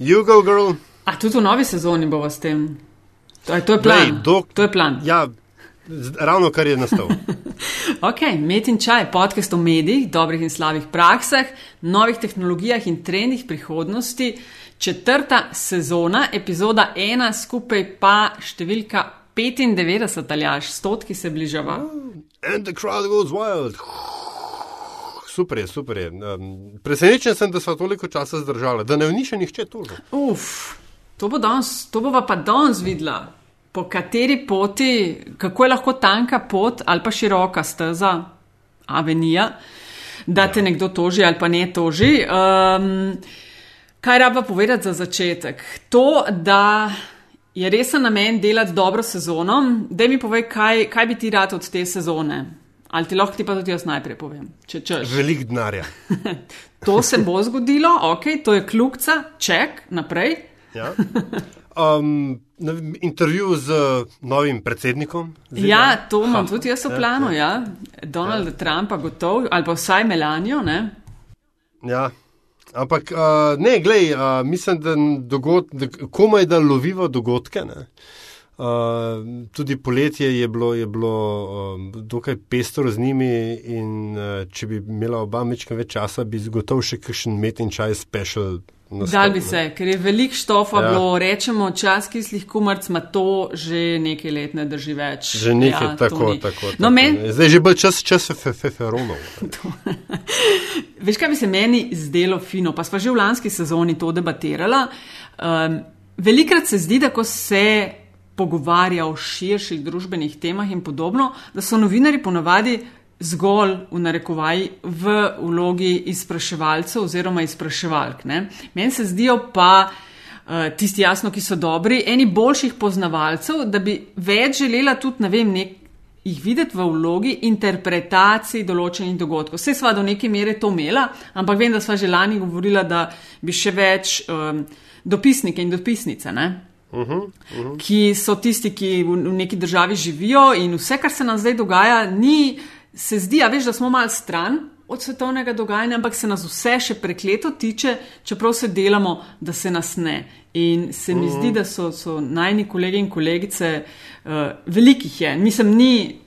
You go, girl. A tudi v novi sezoni bomo s tem. To je, to je plan. Glej, dok- To je plan. Ja, ravno kar je nastal. Ok, Met in čaj, podcast o medijih, dobrih in slabih praksah, novih tehnologijah in trendih prihodnosti. Četrta sezona, epizoda ena, skupaj pa številka 95, ali až stotki se bližava. And the crowd goes wild. Super je, super je. Um, presenečen sem, da so toliko časa zdržali, da ne vniše nihče tožil. Uf, to, bo danes, to bova pa danes videla, po kateri poti, kako je lahko tanka pot ali pa široka steza, avenija, da te nekdo toži ali pa ne toži. Um, kaj raba povedati za začetek? To, da je resen namen delati dobro sezono, da mi povej, kaj, kaj bi ti rad od te sezone. Ali ti lahko ti pa tudi jaz najprej povem, če češ. Velik denarja. To se bo zgodilo, ok, to je kljukca, ček, naprej. Ja. Um, intervju z novim predsednikom. ZDA. Ja, to imam Ha, tudi jaz v ja, planu, ja. ja. Donald ja. Trumpa gotov, ali pa vsaj Melanijo, ne? Ja. Ampak uh, ne, glej, uh, mislim, da, dogod, da komaj da lovivo dogodke. Ne. Uh, tudi poletje je bilo, je bilo um, dokaj pestro z njimi, in uh, če bi imela oba mečka več časa, bi zgotov še kakšen met in čaj special. Dal bi se, ker je velik štofa Ja. bilo, rečemo, čas kislih kumrc, ma to že nekaj let ne drži več. Že nekaj ja, tako, ni. tako. No, tako men. Zdaj je že bolj čas, čas fe, fe, feferonov. veš, kaj bi se meni zdelo fino, pa smo že v lanski sezoni to debatirala. Um, velikrat se zdi, da ko se pogovarja o širših družbenih temah in podobno, da so novinari ponavadi zgolj v narekovaji v vlogi izpraševalcev oziroma izpraševalk. Ne? Meni se zdijo pa uh, tisti jasno, ki so dobri, eni boljših poznavalcev, da bi več želela tudi, ne vem, nek, jih videti v vlogi interpretacij določenih dogodkov. Vse sva do neke mere to imela, ampak vem, da sva že lani govorila, da bi še več um, dopisnike in dopisnice. Ne? Uh -huh, uh -huh. ki so tisti, ki v, v neki državi živijo in vse, kar se nam zdaj dogaja, ni, se zdi, a veš, da smo mal stran od svetovnega dogajanja, ampak se nas vse še prekleto tiče, čeprav se delamo, da se nas ne. In se mi zdi, da so, so najni kolegi in kolegice, uh, velikih je, mislim, ni,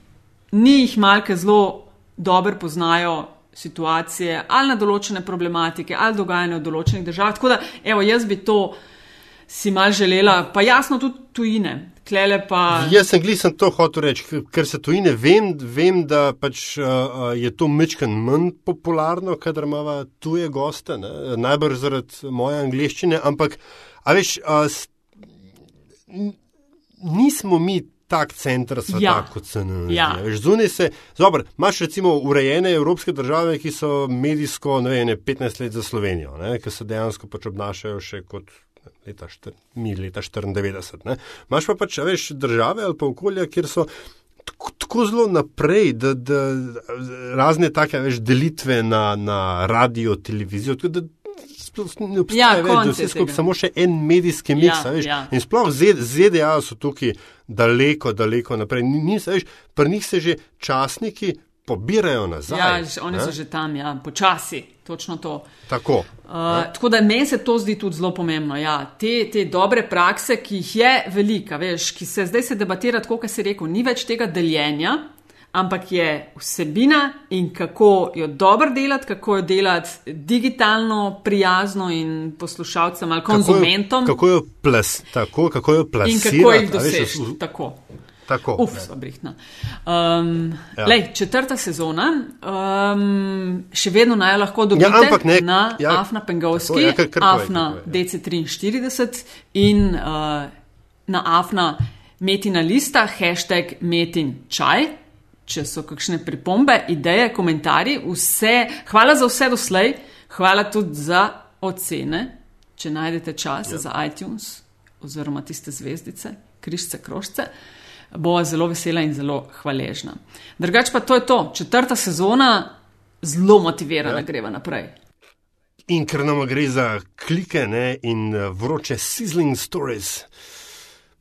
ni jih malke zelo dobro poznajo situacije ali na določene problematike ali dogajanje v določenih državah. Tako da, evo, jaz bi to si mal želela, pa jasno tudi tujine. Pa. Jaz sem glisem to hotel reči, ker- se tujine vem, vem da pač, uh, je to mečken manj popularno, kadar imamo tuje goste, ne? najbrž zaradi moje angliščine, ampak a veš, uh, nismo mi tak center sveta, Ja. kot se nam Ja. zdi. Zunaj se, dobro, imaš recimo urejene evropske države, ki so medijsko, ne vem, ene 15 let za Slovenijo, ne? ki se dejansko pač obnašajo še kot leta, štir, mi leta 94. Ne? Imaš pa pač, veš, države ali pa okolja, kjer so tako, zelo naprej, da, da razne take veš, delitve na, na radio, televizijo, tako da sploh ne obstaja Ja, več, da vse skupaj samo še en medijski miks. Ja, veš. ja. In sploh ZDA so tukaj daleko, daleko naprej. Ni, ni, veš, pri njih se že časniki pobirajo nazaj. Ja, oni ne. so že tam, ja, počasi, točno to. Tako. Uh, tako da meni se to zdi tudi zelo pomembno. Ja. Te, te dobre prakse, ki jih je velika, veš, ki se zdaj se debatira, tako kot si rekel, ni več tega deljenja, ampak je vsebina in kako jo dobro delati, kako jo delati digitalno, prijazno in poslušalcem ali konzumentom. Kako jo, kako jo, plas, tako, kako jo In plasirati. kako jih a veš, Tako. Tako. Uf, sva brihtna. Um, Ja. ja. lej, četrta sezona, um, še vedno naj lahko dobite Ja, ampak ne- na ja, ja, Afna Pengovski, tako, ja, kar- kar Afna povej, DC43 in uh, na Afna Metina lista, hashtag Metin čaj. Če so kakšne pripombe, ideje, komentarji, vse, hvala za vse doslej, hvala tudi za ocene, če najdete čas ja. za iTunes oziroma tiste zvezdice, križce, krožce, bo zelo vesela in zelo hvaležna. Drugač pa to je to, četrta sezona, zelo motivirana, ja. greva naprej. In ker nam gre za klike ne, in eh, vroče sizzling stories,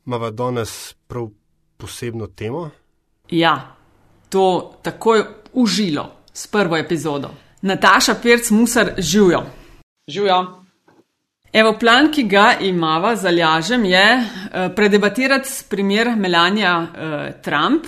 imamo danes prav posebno temo. Ja, to takoj užilo s prvo epizodo. Nataša Pirc Musar živijo. Živijo. Evo, plan, ki ga imava za lažem, je uh, predebatirati primer Melania uh, Trump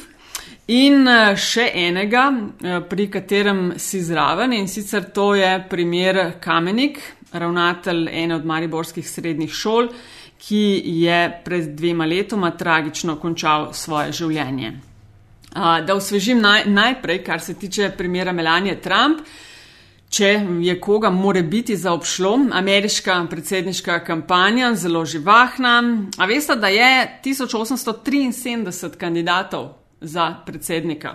in uh, še enega, uh, pri katerem si zraven in sicer to je primer Kamenik, ravnatelj ene od mariborskih srednjih šol, ki je pred dvema letoma tragično končal svoje življenje. Uh, da osvežim naj, najprej, kar se tiče primera Melania Trump. Če je koga more biti za obšlo, ameriška predsedniška kampanja zelo živahna. A veste, da je 1873 kandidatov za predsednika.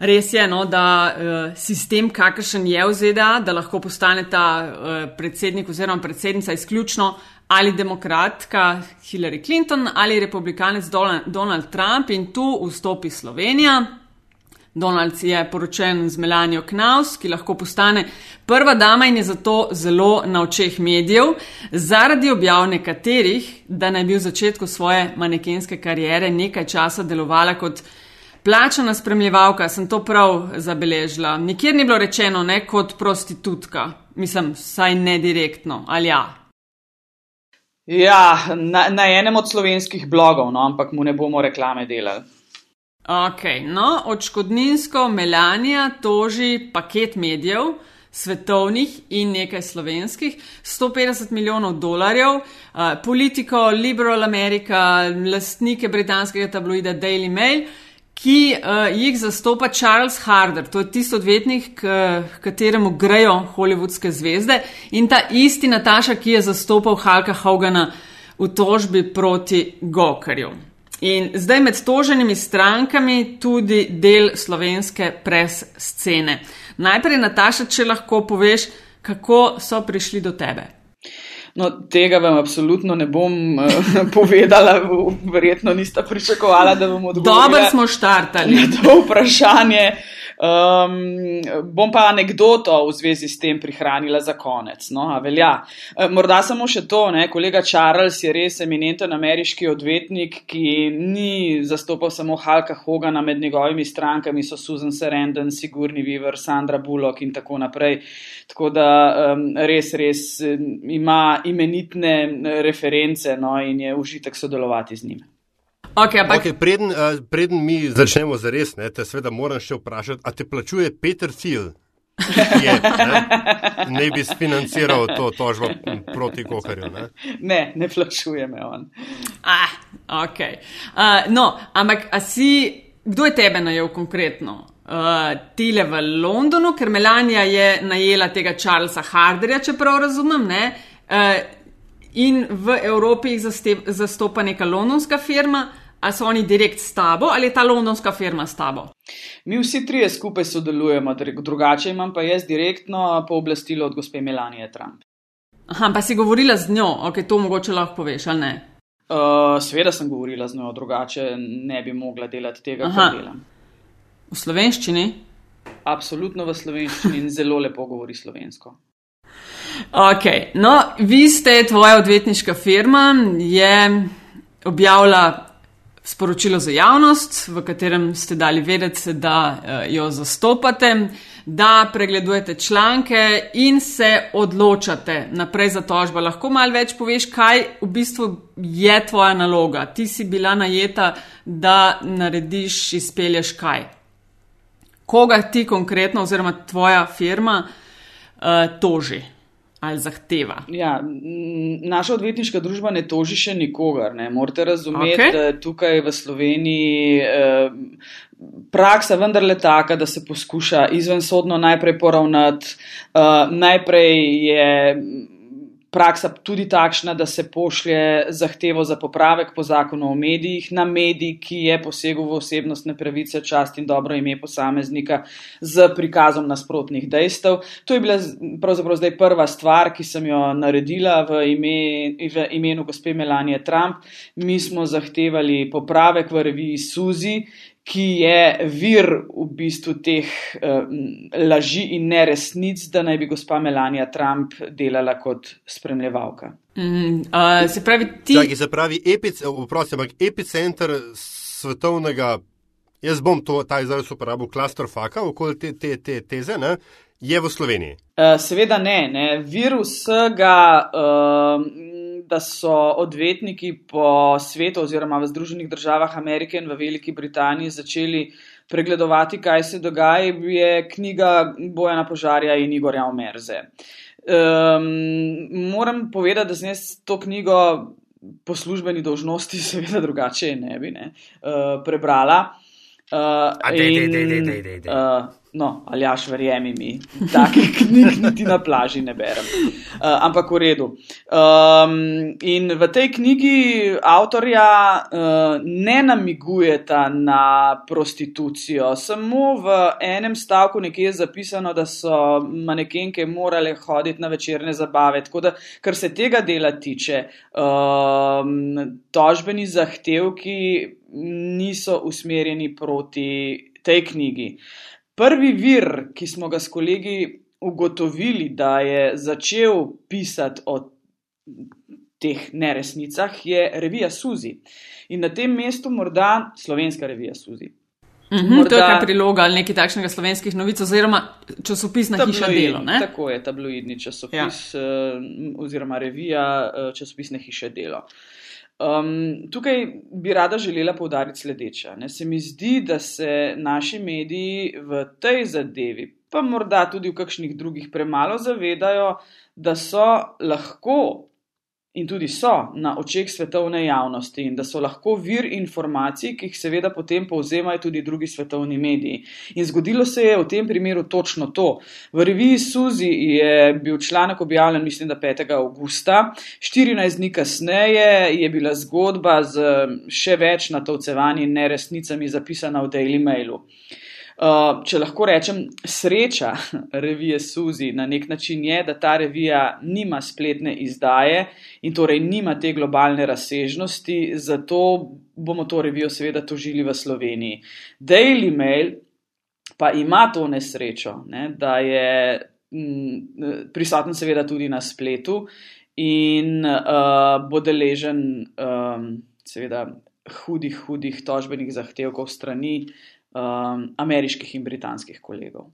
Res je, no, da uh, sistem, kakršen je v ZDA, da lahko postane ta uh, predsednik oziroma predsednica izključno ali demokratka Hillary Clinton ali republikanec Donald Trump in tu vstopi Slovenija. Donald je poročen z Melanijo Knaus, ki lahko postane prva dama in je zato zelo na očeh medijev, zaradi objav nekaterih, da naj bi v začetku svoje manekenske karijere nekaj časa delovala kot plačana spremljevalka. Sem to prav zabeležila. Nikjer ni bilo rečeno ne kot prostitutka, mislim, saj ne direktno, ali ja. Ja, na, na enem od slovenskih blogov, no, ampak mu ne bomo reklame delali. Ok, no, odškodninsko Melanija toži paket medijev, svetovnih in nekaj slovenskih, 150 milijonov dolarjev, uh, politiko Liberal America, lastnike britanskega tabloida Daily Mail, ki uh, jih zastopa Charles Harder, to je tisti odvetnik, k kateremu grejo hollywoodske zvezde in ta isti Nataša, ki je zastopal Halka Hogana v tožbi proti Gokarju. In zdaj med toženimi strankami tudi del slovenske pres scene. Najprej, Nataša, če lahko poveš, kako so prišli do tebe. No, tega vam absolutno ne bom uh, povedala, verjetno niste pričakovali, da bomo odgovorili. Dobro smo štartali. To vprašanje. Um, bom pa anegdoto v zvezi s tem prihranila za konec. No, velja. Morda samo še to, ne? kolega Charles je res eminenten ameriški odvetnik, ki ni zastopal samo Halka Hogana med njegovimi strankami, so Susan Sarandon, Sigurni Weaver, Sandra Bullock in tako naprej. Tako da um, res, res ima imenitne reference no, in je užitek sodelovati z njim. Okay, ampak... okay, preden, uh, preden mi začnemo za res, ne, te seveda moram še vprašati, a te plačuje Peter Thiel? Je, ne? ne bi financiral to tožbo proti Koharju. Ne? ne, ne plačuje me on. Ah, ok. Uh, no, ampak si, kdo je tebe najel konkretno? Uh, tile v Londonu, ker Melania je najela tega Charlesa Harderja, če prav razumem, uh, in v Evropi jih zastopa neka londonska firma. Ali so oni direkt s tabo ali je ta londonska firma s tabo? Mi vsi trije skupaj sodelujemo, drugače imam pa jaz direktno pooblastilo od gospe Melanije Trump. Aha, pa si govorila z njo, ok, to mogoče lahko poveš, ali ne? Uh, Sveda sem govorila z njo, drugače ne bi mogla delati tega, kar delam. V slovenščini? Absolutno v slovenščini in zelo lepo govori slovensko. Ok, no, vi ste, tvoja odvetniška firma je objavila sporočilo za javnost, v katerem ste dali vedeti, da uh, jo zastopate, da pregledujete članke in se odločate naprej za tožbo. Lahko malo več poveš, kaj v bistvu je tvoja naloga. Ti si bila najeta, da narediš, izpelješ kaj. Koga ti konkretno, oziroma tvoja firma, uh, toži? Ali zahteva. Ja, naša odvetniška družba ne toži še nikogar. Ne. Morate razumeti, okay. da tukaj v Sloveniji eh, praksa vendarle taka, da se poskuša izvensodno najprej poravnati. Eh, najprej je praksa tudi takšna, da se pošlje zahtevo za popravek po zakonu o medijih na medij, ki je posegel v osebnostne pravice, čast in dobro ime posameznika z prikazom nasprotnih dejstev. To je bila pravzaprav zdaj prva stvar, ki sem jo naredila v, ime, v imenu gospe Melanije Trump. Mi smo zahtevali popravek v reviji Suzi, ki je vir v bistvu teh uh, laži in neresnic, da naj bi gospa Melania Trump delala kot spremljevalka. Mm, uh, se pravi, ti. Čaki, se pravi, epic, vprosim, epicenter svetovnega, jaz bom to, ta izraz uporabil, klaster faka okoli te, te, te teze, ne? je v Sloveniji? Uh, seveda ne. ne. Vir vsega, uh, da so odvetniki po svetu oziroma v Združenih državah Amerike in v Veliki Britaniji začeli pregledovati, kaj se dogaja, je knjiga Bojana Požarja in Igorja Omerze. Um, moram povedati, da sem jaz to knjigo po službeni dolžnosti, seveda drugače ne bi ne, uh, prebrala. Uh, dej, dej, dej, dej, dej, dej. Uh, No, ali jaš, verjemi mi, take knjige niti na plaži ne berem. Uh, ampak v redu. Um, in v tej knjigi avtorja uh, ne namigujeta na prostitucijo, samo v enem stavku nekje je zapisano, da so manekenke morale hoditi na večerne zabave. Tako da, kar se tega dela tiče, um, tožbeni zahtevki niso usmerjeni proti tej knjigi. Prvi vir, ki smo ga s kolegi ugotovili, da je začel pisati o teh neresnicah, je revija Suzi. In na tem mestu morda slovenska revija Suzi. Mhm, morda, to je kaj priloga ali nekaj takšnega slovenskih novic, oziroma časopis na hiša delo. Ne? Tako je, tabloidni časopis ja. uh, oziroma revija uh, časopis na hiša delo. Um, tukaj bi rada želela povdariti sledeče. Ne? Se mi zdi, da se naši mediji v tej zadevi, pa morda tudi v kakšnih drugih, premalo zavedajo, da so lahko in tudi so na očeh svetovne javnosti in da so lahko vir informacij, ki jih seveda potem povzemajo tudi drugi svetovni mediji. In zgodilo se je v tem primeru točno to. V reviji Suzi je bil članek objavljen, mislim, da 5. augusta, 14 dni kasneje je bila zgodba z še več natovcevanji in neresnicami zapisana v Daily Mailu. Uh, če lahko rečem, sreča revije Suzi na nek način je, da ta revija nima spletne izdaje in torej nima te globalne razsežnosti, zato bomo to revijo seveda tožili v Sloveniji. Daily Mail pa ima to nesrečo, ne, da je m, mm, prisoten seveda tudi na spletu in uh, bo deležen um, seveda hudih, hudih tožbenih zahtevkov strani um, ameriških in britanskih kolegov.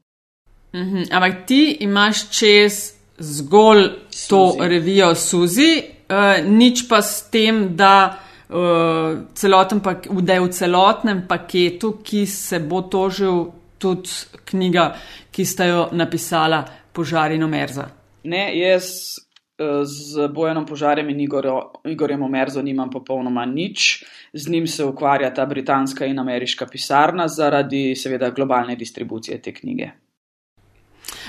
Mm -hmm. Ampak ti imaš čez zgolj Suzi. to revijo Suzi, uh, nič pa s tem, da, uh, pak, da je v celotnem paketu, ki se bo tožil, tudi knjiga, ki sta jo napisala Požarino Merza. Ne, jaz z Bojanom Požarjem in Igorjo, Igorjem Omerzo nimam popolnoma nič. Z njim se ukvarja ta britanska in ameriška pisarna zaradi seveda globalne distribucije te knjige.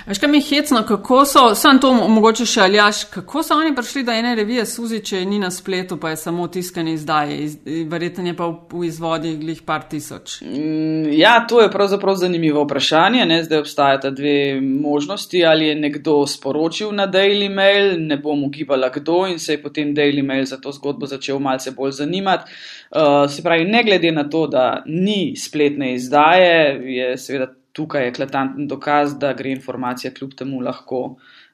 Veš, kaj mi je hecno, kako so, sem to mogoče še aljaš, kako so oni prišli do ene revije Suzi, če ni na spletu, pa je samo tiskanje izdaje, iz, verjetno je pa v, v izvodi glih par tisoč. Mm, ja, to je pravzaprav zanimivo vprašanje. Ne? Zdaj obstajata dve možnosti, ali je nekdo sporočil na Daily Mail, ne bom ugibala kdo in se je potem Daily Mail za to zgodbo začel malce bolj zanimati. Uh, se pravi, ne glede na to, da ni spletne izdaje, je seveda tukaj eklatanten dokaz, da gre informacija kljub temu lahko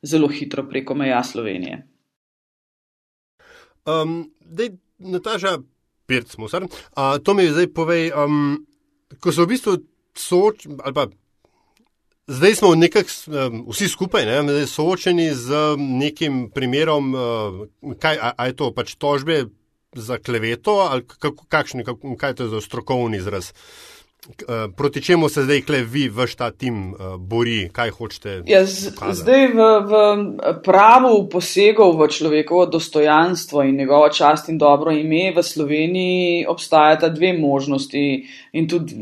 zelo hitro preko meja Slovenije. Um, dej, Nataža, Pirc, Musar, uh, to mi zdaj povej, um, ko so v bistvu soočeni, ali pa zdaj smo nekako um, vsi skupaj ne, soočeni z nekim primerom, uh, kaj, a, a je to pač tožbe za kleveto, ali kakšni, kak, kaj je to za strokovni izraz. Eh, proti čemu se zdaj kle vi, vaš ta tim, uh, bori, kaj hočete? Ja, zdaj v, v pravu posegov v človekovo dostojanstvo in njegovo čast in dobro ime v Sloveniji obstajata dve možnosti in tudi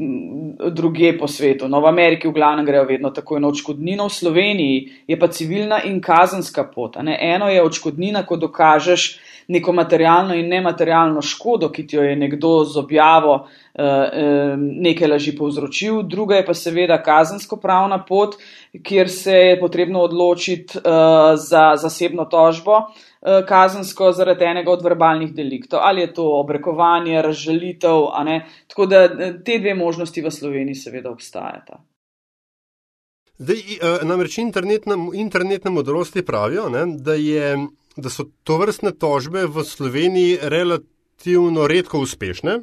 druge po svetu. No, v Ameriki v glavnem grejo vedno tako in očkodnino, v Sloveniji je pa civilna in kazenska pot. Eno je očkodnina, ko dokažeš, neko materialno in nematerialno škodo, ki ti jo je nekdo z objavo eh, eh, nekaj laži povzročil, druga je pa seveda kazensko pravna pot, kjer se je potrebno odločiti eh, za zasebno tožbo kazensko zaradi enega od verbalnih deliktov. Ali je to obrekovanje, razžalitev, tako da te dve možnosti v Sloveniji seveda obstajata. Zdaj, namreč internetne, internetne modrosti pravijo, ne, da je da so to vrstne tožbe v Sloveniji relativno redko uspešne.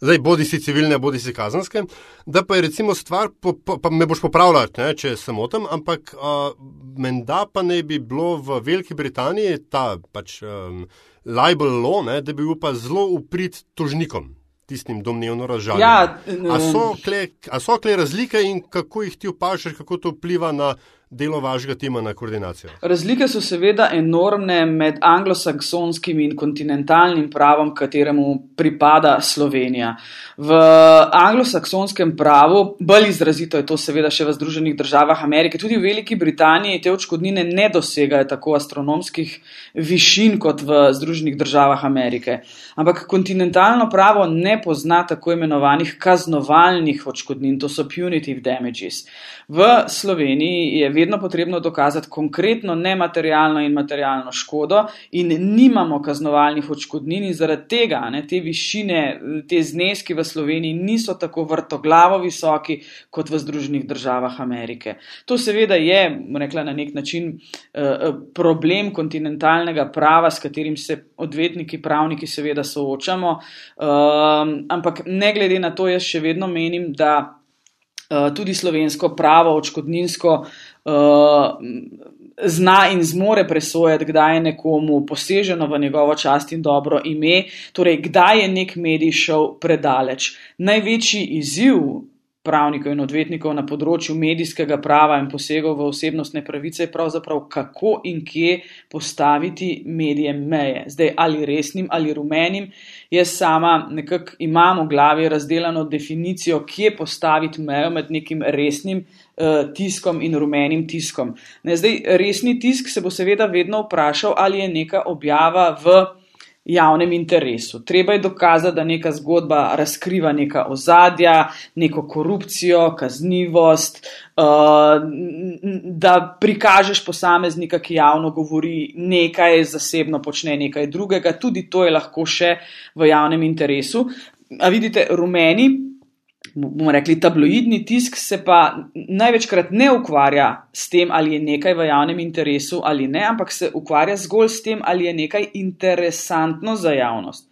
zdaj bodi si civilne, bodi si kazenske, da pa je recimo stvar, po, po, pa me boš popravljal, če sem o tem, ampak uh, menda pa ne bi bilo v Veliki Britaniji ta pač um, libel law, ne, da bi bil pa zelo uprit tožnikom. Tistim domnevno razžaljenim. Ja, a so kle razlike in kako jih ti opažaš, kako to vpliva na delo vašega tima na koordinacijo? Razlike so seveda enormne med anglosaksonskim in kontinentalnim pravom, kateremu pripada Slovenija. V anglosaksonskem pravu, bolj izrazito je to seveda še v Združenih državah Amerike, tudi v Veliki Britaniji te očkodnine ne dosegajo tako astronomskih višin kot v Združenih državah Amerike. Ampak kontinentalno pravo ne pozna tako imenovanih kaznovalnih očkodnin, to so punitive damages. V Sloveniji je vedno potrebno dokazati konkretno nematerialno in materialno škodo, in nimamo kaznovalnih odškodnin, in zaradi tega ne, te višine, te zneski v Sloveniji niso tako vrtoglavo visoki kot v Združenih državah Amerike. To seveda je, rekla na nek način, eh, eh, problem kontinentalnega prava, s katerim se odvetniki, pravniki seveda soočamo, ehm, ampak ne glede na to, jaz še vedno menim, da. Uh, tudi slovensko pravo, očkodninsko, uh, zna in zmore presojati, kdaj je nekomu poseženo v njegovo čast in dobro ime, torej kdaj je nek medij šel predaleč. Največji izziv pravnikov in odvetnikov na področju medijskega prava in posegov v osebnostne pravice je pravzaprav kako in kje postaviti medijem meje. Zdaj ali resnim ali rumenim. Jaz sama nekako imam v glavi razdeljeno definicijo, kje postaviti mejo med nekim resnim tiskom in rumenim tiskom. Ne, zdaj, resni tisk se bo seveda vedno vprašal, ali je neka objava v javnem interesu. Treba je dokazati, da neka zgodba razkriva neka ozadja, neko korupcijo, kaznivost, uh, da prikažeš posameznika, ki javno govori nekaj, zasebno počne nekaj drugega. Tudi to je lahko še v javnem interesu. A vidite, rumeni bomo rekli, tabloidni tisk se pa največkrat ne ukvarja s tem, ali je nekaj v javnem interesu ali ne, ampak se ukvarja zgolj s tem, ali je nekaj interesantno za javnost.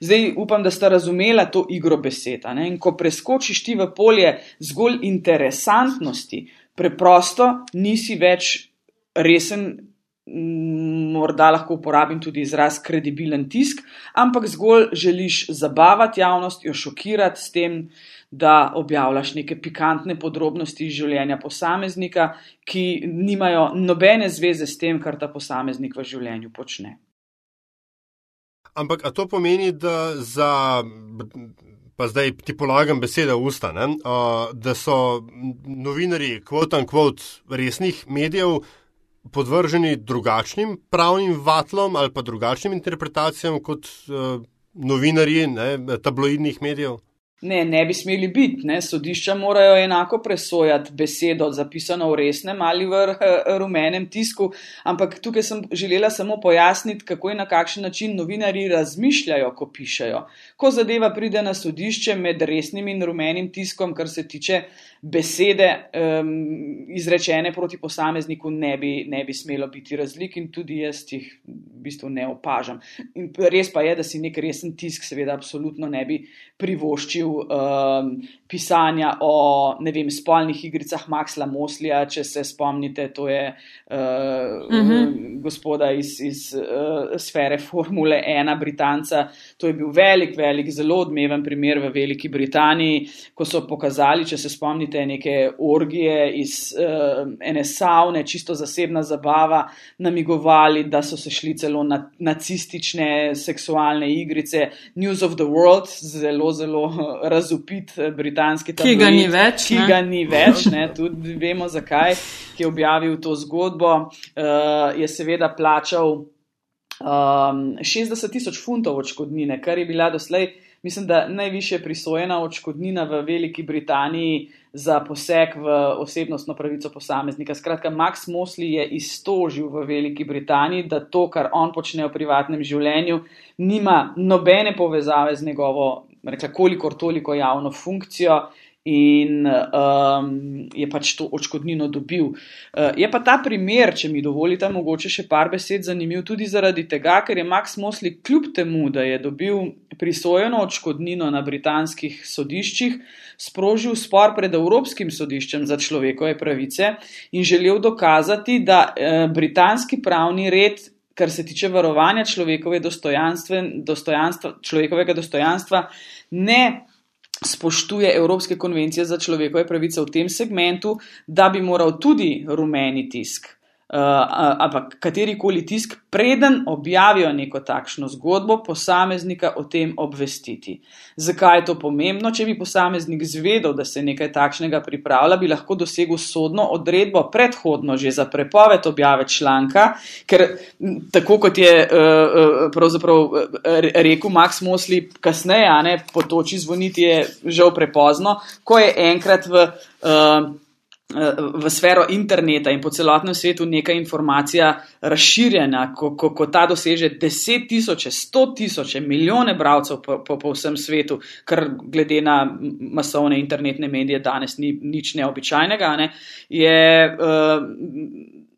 Zdaj upam, da ste razumela to igro beseda. Ko preskočiš ti v polje zgolj interesantnosti, preprosto nisi več resen, morda lahko uporabim tudi izraz kredibilen tisk, ampak zgolj želiš zabavati javnost, jo šokirati s tem, da objavljaš neke pikantne podrobnosti iz življenja posameznika, ki nimajo nobene zveze s tem, kar ta posameznik v življenju počne. Ampak to pomeni, da za. Pa zdaj ti polagam besede v usta, ne? da so novinari, in kvot, resnih medijev podvrženi drugačnim pravnim vatlom ali pa drugačnim interpretacijam kot uh, novinarji ne, tabloidnih medijev. Ne, ne bi smeli biti. Ne. Sodišča morajo enako presojati besedo, zapisano v resnem ali v eh, rumenem tisku. Ampak tukaj sem želela samo pojasniti, kako in na kakšen način novinari razmišljajo, ko pišejo. Ko zadeva pride na sodišče med resnim in rumenim tiskom, kar se tiče besede um, izrečene proti posamezniku, ne bi, ne bi smelo biti razlik in tudi jaz jih v bistvu ne opažam. In res pa je, da si nek resen tisk, seveda, absolutno ne bi privoščil um, pisanja o ne vem, spolnih igricah Maxa Moslija, če se spomnite, to je uh, uh mhm. -huh. gospoda iz, iz uh, sfere Formule 1, Britanca. To je bil velik, velik, zelo odmeven primer v Veliki Britaniji, ko so pokazali, če se spomnite, spomnite neke orgije iz uh, ene savne, čisto zasebna zabava, namigovali, da so se šli celo na nacistične seksualne igrice. News of the World, zelo, zelo eh, razupit eh, britanski tabloid. Ki ga ni več. Ki ga ni več, ne, tudi vemo zakaj, ki je objavil to zgodbo, uh, je seveda plačal. Um, 60 tisoč funtov odškodnine, kar je bila doslej, mislim, da najviše prisojena odškodnina v Veliki Britaniji za poseg v osebnostno pravico posameznika. Skratka, Max Mosley je iztožil v Veliki Britaniji, da to, kar on počne v privatnem življenju, nima nobene povezave z njegovo, rekla, kolikor toliko javno funkcijo in um, je pač to očkodnino dobil. Uh, je pa ta primer, če mi dovolite, mogoče še par besed zanimiv tudi zaradi tega, ker je Max Mosley kljub temu, da je dobil prisojeno očkodnino na britanskih sodiščih, sprožil spor pred Evropskim sodiščem za človekove pravice in želel dokazati, da uh, britanski pravni red. Kar se tiče varovanja dostojanstva, človekovega dostojanstva, ne spoštuje Evropske konvencije za človekove pravice v tem segmentu, da bi moral tudi rumeni tisk uh, ampak katerikoli tisk, preden objavijo neko takšno zgodbo, posameznika o tem obvestiti. Zakaj je to pomembno? Če bi posameznik zvedel, da se nekaj takšnega pripravlja, bi lahko dosegel sodno odredbo predhodno že za prepoved objave članka, ker tako kot je uh, pravzaprav rekel Max Mosley kasneje, a ne potoči zvoniti je žal prepozno, ko je enkrat v uh, v sfero interneta in po celotnem svetu neka informacija razširjena, ko, ko, ko ta doseže deset tisoče, sto tisoče, milijone bralcev po, po, po vsem svetu, kar glede na masovne internetne medije danes ni nič neobičajnega, ne, je uh,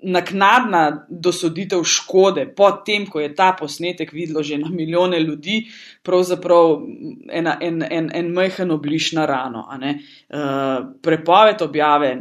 naknadna dosoditev škode, potem, ko je ta posnetek videlo že na milijone ljudi, pravzaprav ena, en, en, en majhen obliž na rano. Uh, prepoved objave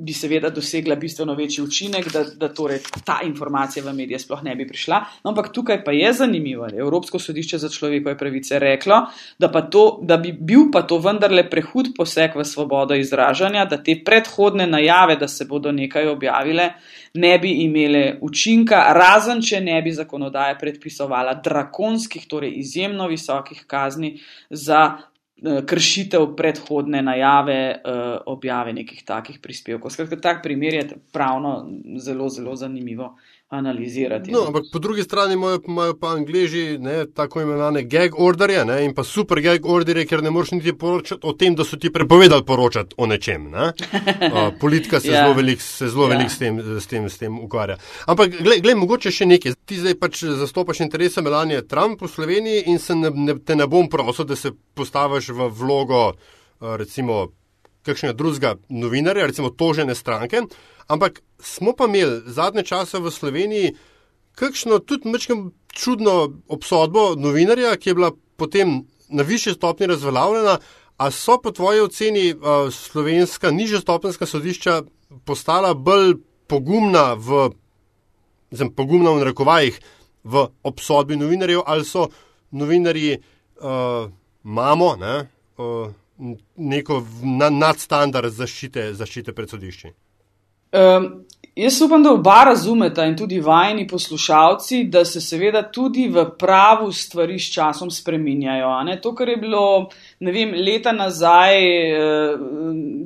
bi seveda dosegla bistveno večji učinek, da, da torej ta informacija v medije sploh ne bi prišla. No, ampak tukaj pa je zanimivo, da je Evropsko sodišče za človekove pravice reklo, da, to, da bi bil pa to vendarle prehud poseg v svobodo izražanja, da te predhodne najave, da se bodo nekaj objavile, ne bi imele učinka, razen če ne bi zakonodaja predpisovala drakonskih, torej izjemno visokih kazni za kršitev predhodne najave uh, objave nekih takih prispevkov. Skratka, tak primer je pravno zelo, zelo zanimivo analizirati. No, ampak po drugi strani imajo pa angliži ne, tako imenovane gag orderje ne, in pa super gag orderje, ker ne moreš niti poročati o tem, da so ti prepovedali poročati o nečem. Ne. Uh, politika se ja. zelo veliko ja. velik s, s, s tem ukvarja. Ampak, gled, mogoče še nekaj. Ti zdaj pač zastopaš interese Melanije Trump v Sloveniji in se ne, ne, te ne bom prosil, da se postaviš v vlogo, uh, recimo, kakšnega drugega novinarja, recimo tožene stranke. Ampak smo pa imeli zadnje čase v Sloveniji kakšno tudi mečem čudno obsodbo novinarja, ki je bila potem na višji stopni razveljavljena. A so po tvoji oceni uh, slovenska nižja stopenska sodišča postala bolj pogumna v, zem, pogumna v narekovajih, v obsodbi novinarjev, ali so novinarji, uh, imamo ne, uh, neko na, nadstandard zaščite, zaščite pred sodišči? Um, jaz upam, da oba razumeta in tudi vajni poslušalci, da se seveda tudi v pravu stvari s časom spreminjajo. To, kar je bilo vem, leta nazaj eh,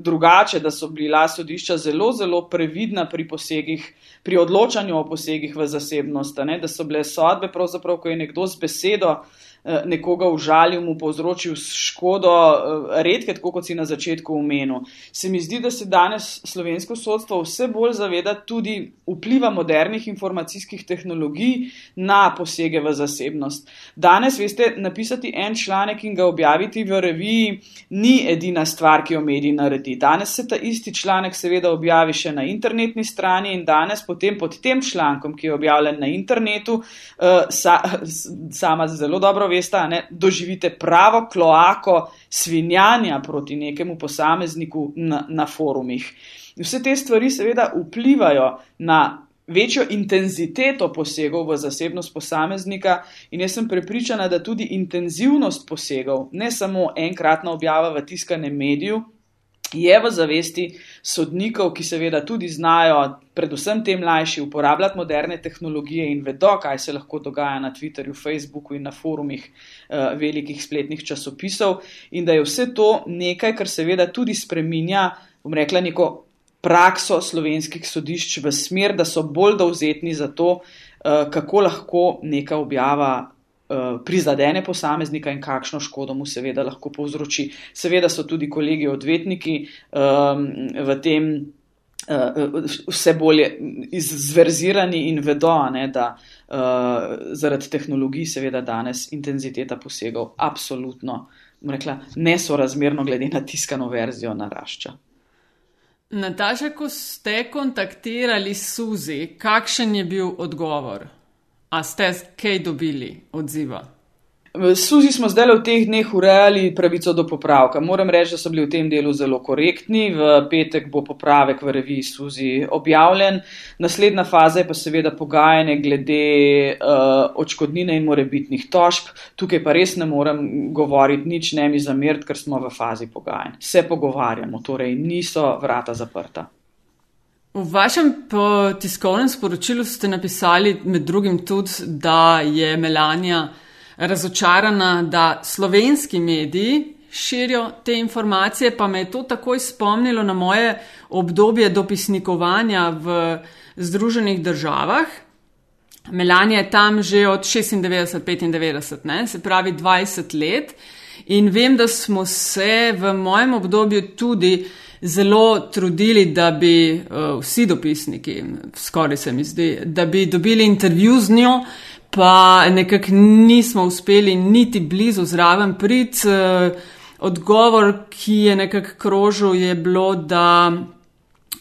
drugače, da so bila sodišča zelo, zelo previdna pri posegih, pri odločanju o posegih v zasebnost, da so bile sodbe, pravzaprav, ko je nekdo z besedo. Eh, nekoga užalil, mu povzročil škodo, eh, redke, tako kot si na začetku omenil. Se mi zdi, da se danes slovensko sodstvo vse bolj zaveda tudi vpliva modernih informacijskih tehnologij na posege v zasebnost. Danes, veste, napisati en članek in ga objaviti v reviji ni edina stvar, ki jo mediji naredi. Danes se ta isti članek seveda objavi še na internetni strani in danes potem pod tem člankom, ki je objavljen na internetu, uh, sa, sama zelo dobro veste, ne, doživite pravo kloako svinjanja proti nekemu posamezniku na, na forumih. Vse te stvari seveda vplivajo na večjo intenziteto posegov v zasebnost posameznika in jaz sem prepričana, da tudi intenzivnost posegov, ne samo enkratna objava v tiskanem mediju, je v zavesti sodnikov, ki seveda tudi znajo, predvsem te mlajši, uporabljati moderne tehnologije in vedo, kaj se lahko dogaja na Twitterju, Facebooku in na forumih uh, velikih spletnih časopisov, in da je vse to nekaj, kar seveda tudi spreminja, bom rekla, neko prakso slovenskih sodišč v smer, da so bolj dovzetni za to, uh, kako lahko neka objava Eh, prizadene posameznika in kakšno škodo mu seveda lahko povzroči. Seveda so tudi kolegi odvetniki um, v tem uh, vse bolje izverzirani in vedo, ne, da uh, zaradi tehnologij seveda danes intenziteta posegov absolutno rekla, nesorazmerno glede na tiskano verzijo narašča. Nataša, ko ste kontaktirali Suzi, kakšen je bil odgovor? A ste kaj dobili odziva? Suzi smo zdaj v teh dneh urejali pravico do popravka. Moram reči, da so bili v tem delu zelo korektni. V petek bo popravek v reviji Suzi objavljen. Naslednja faza je pa seveda pogajanje glede uh, očkodnine in morebitnih tožb. Tukaj pa res ne morem govoriti nič, ne mi zameriti, ker smo v fazi pogajanj. Se pogovarjamo, torej niso vrata zaprta. V vašem tiskovnem sporočilu ste napisali med drugim tudi, da je Melania razočarana, da slovenski mediji širijo te informacije, pa me je to takoj spomnilo na moje obdobje dopisnikovanja v Združenih državah. Melania je tam že od 96-95, se pravi 20 let. In vem, da smo se v mojem obdobju tudi zelo trudili, da bi uh, vsi dopisniki, skoraj se mi zdi, da bi dobili intervju z njo, uh, pa nekako nismo uspeli niti blizu zraven prid. Eh, odgovor, ki je nekako krožil, je bilo, da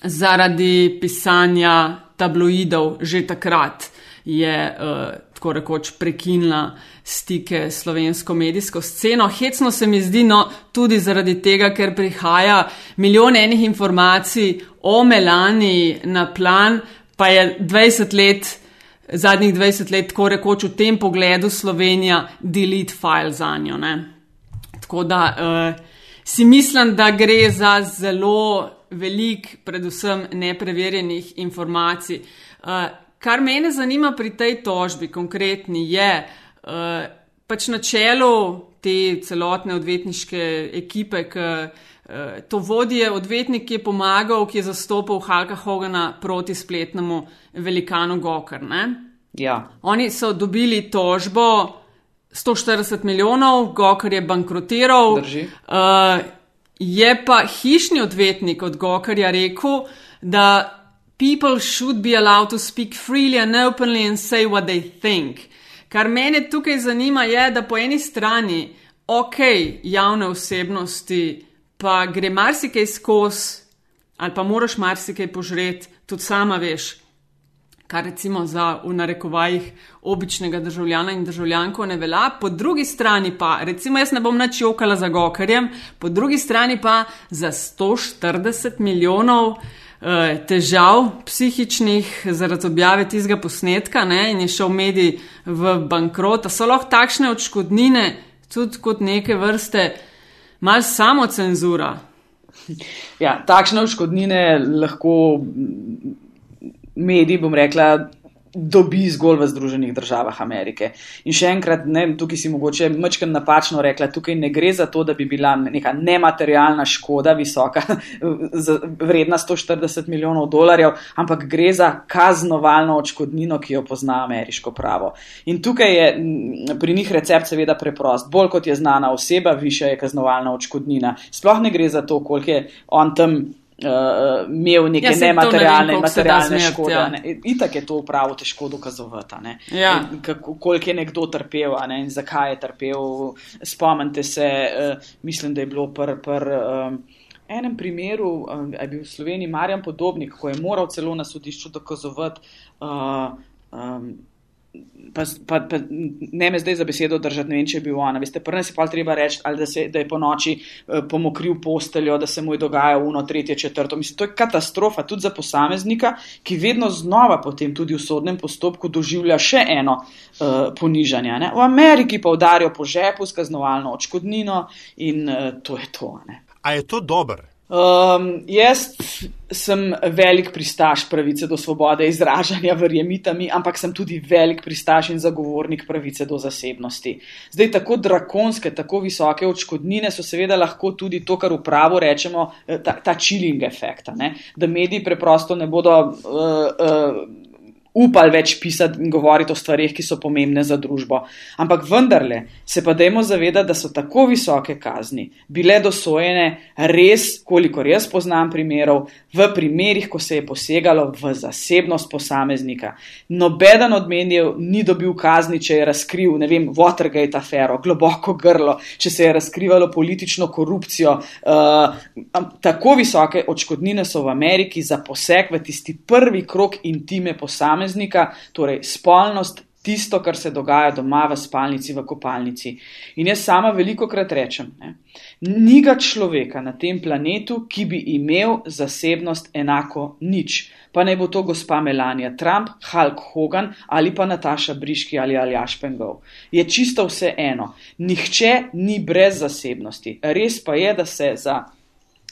zaradi pisanja tabloidov že takrat je uh, tako rekoč prekinila stike s slovensko medijsko sceno. Hecno se mi zdi, no tudi zaradi tega, ker prihaja milijon enih informacij o Melani na plan, pa je 20 let zadnjih 20 let, tako rekoč v tem pogledu Slovenija, delete file za njo. Ne? Tako da uh, si mislim, da gre za zelo velik, predvsem nepreverjenih informacij. Uh, kar mene zanima pri tej tožbi, konkretni, je uh, pač na čelu te celotne odvetniške ekipe, ki. To vodi odvetnik, ki je pomagal, ki je zastopal Halka Hogana proti spletnemu velikanu Gokar. Ja. Oni so dobili tožbo 140 milijonov, Gokar je bankrotiral. Uh, je pa hišni odvetnik od Gokarja rekel, da people should be allowed to speak freely and openly and say what they think. Kar mene tukaj zanima je, da po eni strani, ok, javne osebnosti pa gre marsikaj skozi, ali pa moraš marsikaj požreti, tudi sama veš, kar recimo za v narekovajih običnega državljana in državljanko ne velja. Po drugi strani pa, recimo jaz ne bom načokala za gokarjem, po drugi strani pa za 140 milijonov. Eh, težav psihičnih zaradi objave tistega posnetka ne, in je šel medij v bankrot. So lahko takšne odškodnine tudi kot neke vrste malo samo cenzura. Ja, takšne odškodnine lahko mediji, bom rekla, dobi zgolj v Združenih državah Amerike. In še enkrat, ne, tukaj si mogoče mečkam napačno rekla, tukaj ne gre za to, da bi bila neka nematerialna škoda visoka, vredna 140 milijonov dolarjev, ampak gre za kaznovalno očkodnino, ki jo pozna ameriško pravo. In tukaj je pri njih recept seveda preprost. Bolj kot je znana oseba, više je kaznovalna očkodnina. Sploh ne gre za to, koliko je on tam uh, imel neke ja, nematerialne in materialne škode. Ja. Itak je to upravo težko dokazovati. Ja. Koliko je nekdo trpel ne, in zakaj je trpel. Spomnite se, uh, mislim, da je bilo pr. pr um, enem primeru, je bil v Sloveniji Marjan Podobnik, ko je moral celo na sodišču dokazovati. Uh, um, pa, pa, pa ne me zdaj za besedo držati, ne vem, če je bil ona. Veste, prvo si pa treba reči, ali da, se, da je po noči uh, pomokril posteljo, da se mu je dogajalo uno, tretje, četrto. Mislim, to je katastrofa tudi za posameznika, ki vedno znova potem tudi v sodnem postopku doživlja še eno uh, ponižanje. Ne? V Ameriki pa udarijo po žepu s kaznovalno očkodnino in uh, to je to. Ne? A je to dobro? Um, jaz sem velik pristaš pravice do svobode izražanja, verjemite mi, ampak sem tudi velik pristaš in zagovornik pravice do zasebnosti. Zdaj, tako drakonske, tako visoke odškodnine so seveda lahko tudi to, kar v pravu rečemo, ta, ta chilling efekt, da mediji preprosto ne bodo. Uh, uh, upali več pisati in govoriti o stvarih, ki so pomembne za družbo. Ampak vendarle se pa dajmo zavedati, da so tako visoke kazni bile dosojene res, kolikor jaz poznam primerov, v primerih, ko se je posegalo v zasebnost posameznika. Nobeden od medijev ni dobil kazni, če je razkril, ne vem, Watergate afero, globoko grlo, če se je razkrivalo politično korupcijo. Uh, tako visoke odškodnine so v Ameriki za poseg v tisti prvi krok intime posameznika posameznika, torej spolnost, tisto, kar se dogaja doma v spalnici, v kopalnici. In jaz sama veliko krat rečem, ne, ni ga človeka na tem planetu, ki bi imel zasebnost enako nič. Pa naj bo to gospa Melania Trump, Hulk Hogan ali pa Nataša Briški ali Aljaš Pengov. Je čisto vse eno. Nihče ni brez zasebnosti. Res pa je, da se za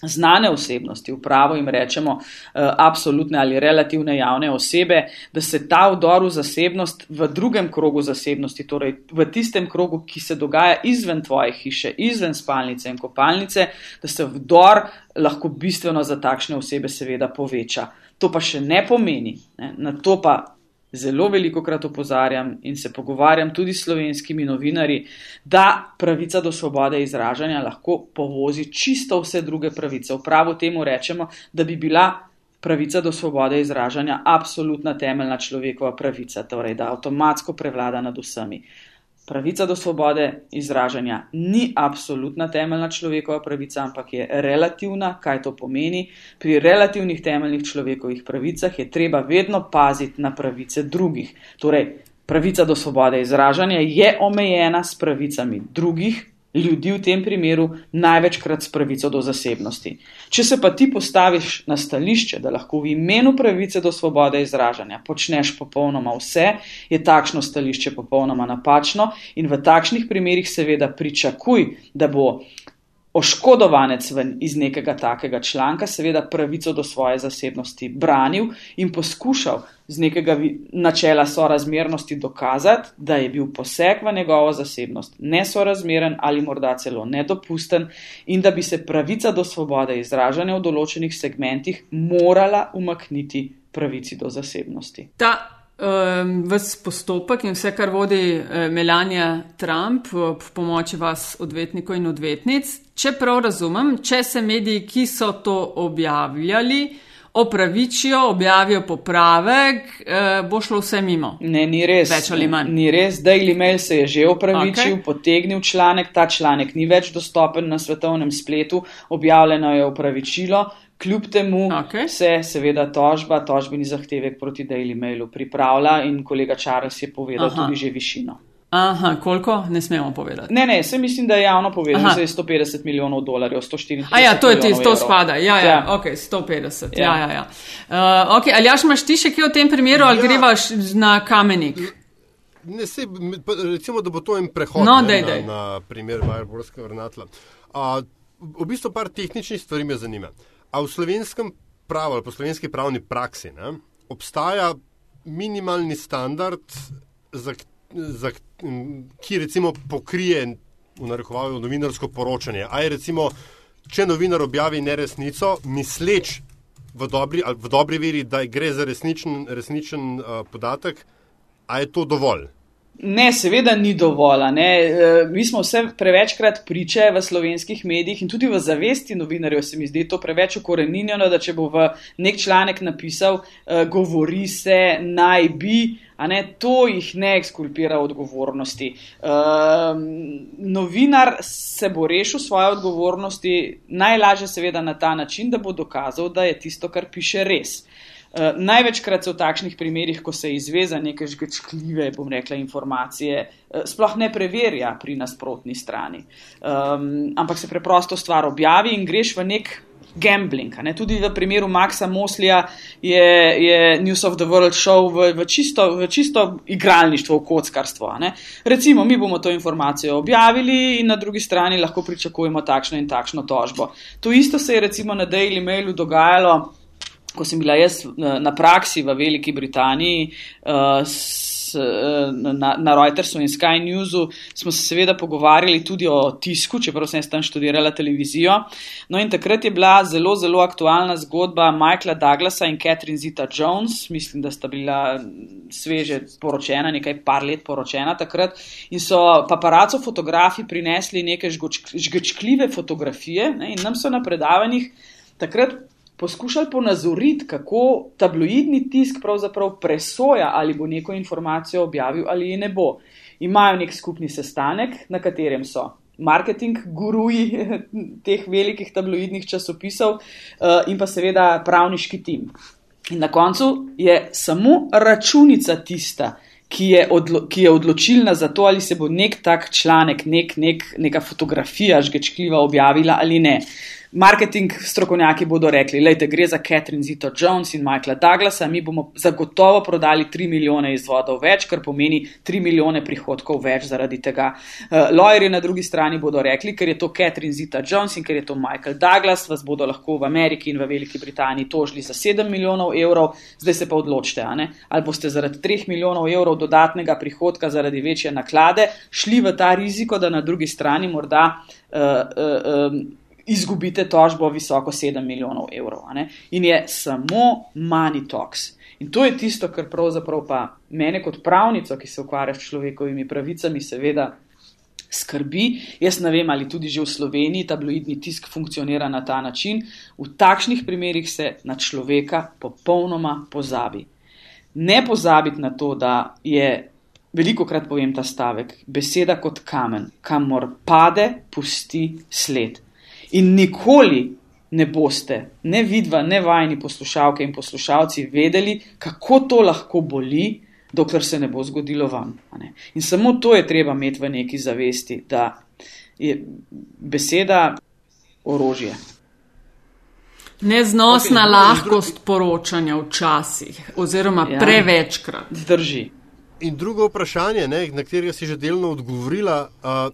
znane osebnosti, v pravo jim rečemo uh, absolutne ali relativne javne osebe, da se ta vdor v zasebnost v drugem krogu zasebnosti, torej v tistem krogu, ki se dogaja izven tvoje hiše, izven spalnice in kopalnice, da se vdor lahko bistveno za takšne osebe seveda poveča. To pa še ne pomeni, ne, na to pa zelo veliko krat opozarjam in se pogovarjam tudi s slovenskimi novinarji, da pravica do svobode izražanja lahko povozi čisto vse druge pravice. V pravu temu rečemo, da bi bila pravica do svobode izražanja absolutna temeljna človekova pravica, torej da avtomatsko prevlada nad vsemi. Pravica do svobode izražanja ni absolutna temeljna človekova pravica, ampak je relativna. Kaj to pomeni? Pri relativnih temeljnih človekovih pravicah je treba vedno paziti na pravice drugih. Torej, pravica do svobode izražanja je omejena s pravicami drugih, ljudi v tem primeru največkrat s pravico do zasebnosti. Če se pa ti postaviš na stališče, da lahko v imenu pravice do svobode izražanja počneš popolnoma vse, je takšno stališče popolnoma napačno in v takšnih primerih seveda pričakuj, da bo oškodovanec ven iz nekega takega članka, seveda pravico do svoje zasebnosti branil in poskušal z nekega načela sorazmernosti dokazati, da je bil poseg v njegovo zasebnost nesorazmeren ali morda celo nedopusten in da bi se pravica do svobode izražanja v določenih segmentih morala umakniti pravici do zasebnosti. Ta um, ves postopek in vse, kar vodi uh, Melania Trump v pomoči vas odvetnikov in odvetnic. Če prav razumem, če se mediji, ki so to objavljali, opravičijo, objavijo popravek, uh, bo šlo vse mimo. Ne, ni res. Več ali manj. Ni res. Daily Mail se je že opravičil, okay. potegnil članek, ta članek ni več dostopen na svetovnem spletu, objavljeno je opravičilo. Kljub temu okay. se seveda tožba, tožbeni zahtevek proti Daily Mailu pripravlja in kolega Charles je povedal Aha. tudi že višino. Aha, koliko ne smemo povedati? Ne, ne, se mislim, da je javno povedal, da je 150 milijonov dolarjev, 140. A ja, to je tisto, to spada. Ja, ja, ja. ok, 150. Ja, ja, ja. Uh, ok, ali jaš imaš ti še kaj v tem primeru, ali ja. grevaš na kamenik? Ne, se, recimo, da bo to en prehod no, ne, dej, dej. Na, na primer Marborskega vrnatla. Uh, v bistvu par tehničnih stvari me zanima. A v slovenskem pravu ali po slovenski pravni praksi ne, obstaja minimalni standard, za, za, ki recimo pokrije v narekovaju novinarsko poročanje. A je recimo, če novinar objavi neresnico, misleč v dobri, v dobri veri, da gre za resničen, resničen uh, podatek, a je to dovolj? Ne, seveda ni dovolj. E, mi smo vse prevečkrat priče v slovenskih medijih in tudi v zavesti novinarjev se mi zdi to preveč ukoreninjeno, da če bo v nek članek napisal, e, govori se, naj bi, a ne to jih ne ekskulpira odgovornosti. Um, novinar se bo rešil svoje odgovornosti najlažje seveda na ta način, da bo dokazal, da je tisto, kar piše, res. Uh, največkrat se v takšnih primerih, ko se izve za neke žgečkljive, bom rekla, informacije, uh, sploh ne preverja pri nasprotni strani. Um, ampak se preprosto stvar objavi in greš v nek gambling. Ne? Tudi v primeru Maxa Moslija je, je News of the World šel v, v, čisto, v čisto igralništvo, v kockarstvo. Ne? Recimo, mi bomo to informacijo objavili in na drugi strani lahko pričakujemo takšno in takšno tožbo. To isto se je recimo na Daily Mailu dogajalo ko sem bila jaz na praksi v Veliki Britaniji, uh, na, na Reutersu in Sky Newsu, smo se seveda pogovarjali tudi o tisku, čeprav sem tam študirala televizijo. No in takrat je bila zelo, zelo aktualna zgodba Michaela Douglasa in Catherine Zita Jones, mislim, da sta bila sveže poročena, nekaj par let poročena takrat. In so paparaco fotografi prinesli neke žgečkljive fotografije ne, in nam so na predavanjih takrat poskušali ponazoriti, kako tabloidni tisk pravzaprav presoja, ali bo neko informacijo objavil ali je ne bo. Imajo nek skupni sestanek, na katerem so marketing guruji teh velikih tabloidnih časopisov uh, in pa seveda pravniški tim. In na koncu je samo računica tista, ki je, odlo, ki je odločilna za to, ali se bo nek tak članek, nek, nek, neka fotografija žgečkljiva objavila ali ne. Marketing strokovnjaki bodo rekli, da gre za Catherine Zito Jones in Michaela Douglasa, mi bomo zagotovo prodali 3 milijone izvodov več, kar pomeni 3 milijone prihodkov več zaradi tega. Uh, Lawyeri na drugi strani bodo rekli, ker je to Catherine Zita Jones in ker je to Michael Douglas, vas bodo lahko v Ameriki in v Veliki Britaniji tožili za 7 milijonov evrov, zdaj se pa odločite, ali boste zaradi 3 milijonov evrov dodatnega prihodka zaradi večje naklade šli v ta riziko, da na drugi strani morda. Uh, uh, um, izgubite tožbo visoko 7 milijonov evrov. In je samo money talks. In to je tisto, kar pravzaprav pa mene kot pravnico, ki se ukvarja s človekovimi pravicami, seveda skrbi. Jaz ne vem, ali tudi že v Sloveniji tabloidni tisk funkcionira na ta način. V takšnih primerih se na človeka popolnoma pozabi. Ne pozabiti na to, da je. Veliko krat povem ta stavek: beseda kot kamen, kamor pade, pusti sled. In nikoli ne boste, ne vidva, ne vajni poslušalke in poslušalci, vedeli, kako to lahko boli, dokler se ne bo zgodilo vam. In samo to je treba imeti v neki zavesti, da je beseda orožje. Neznosna okay, lahkost drugi... poročanja včasih, oziroma ja, prevečkrat. Drži. In drugo vprašanje, ne, na katerega si že delno odgovorila, uh,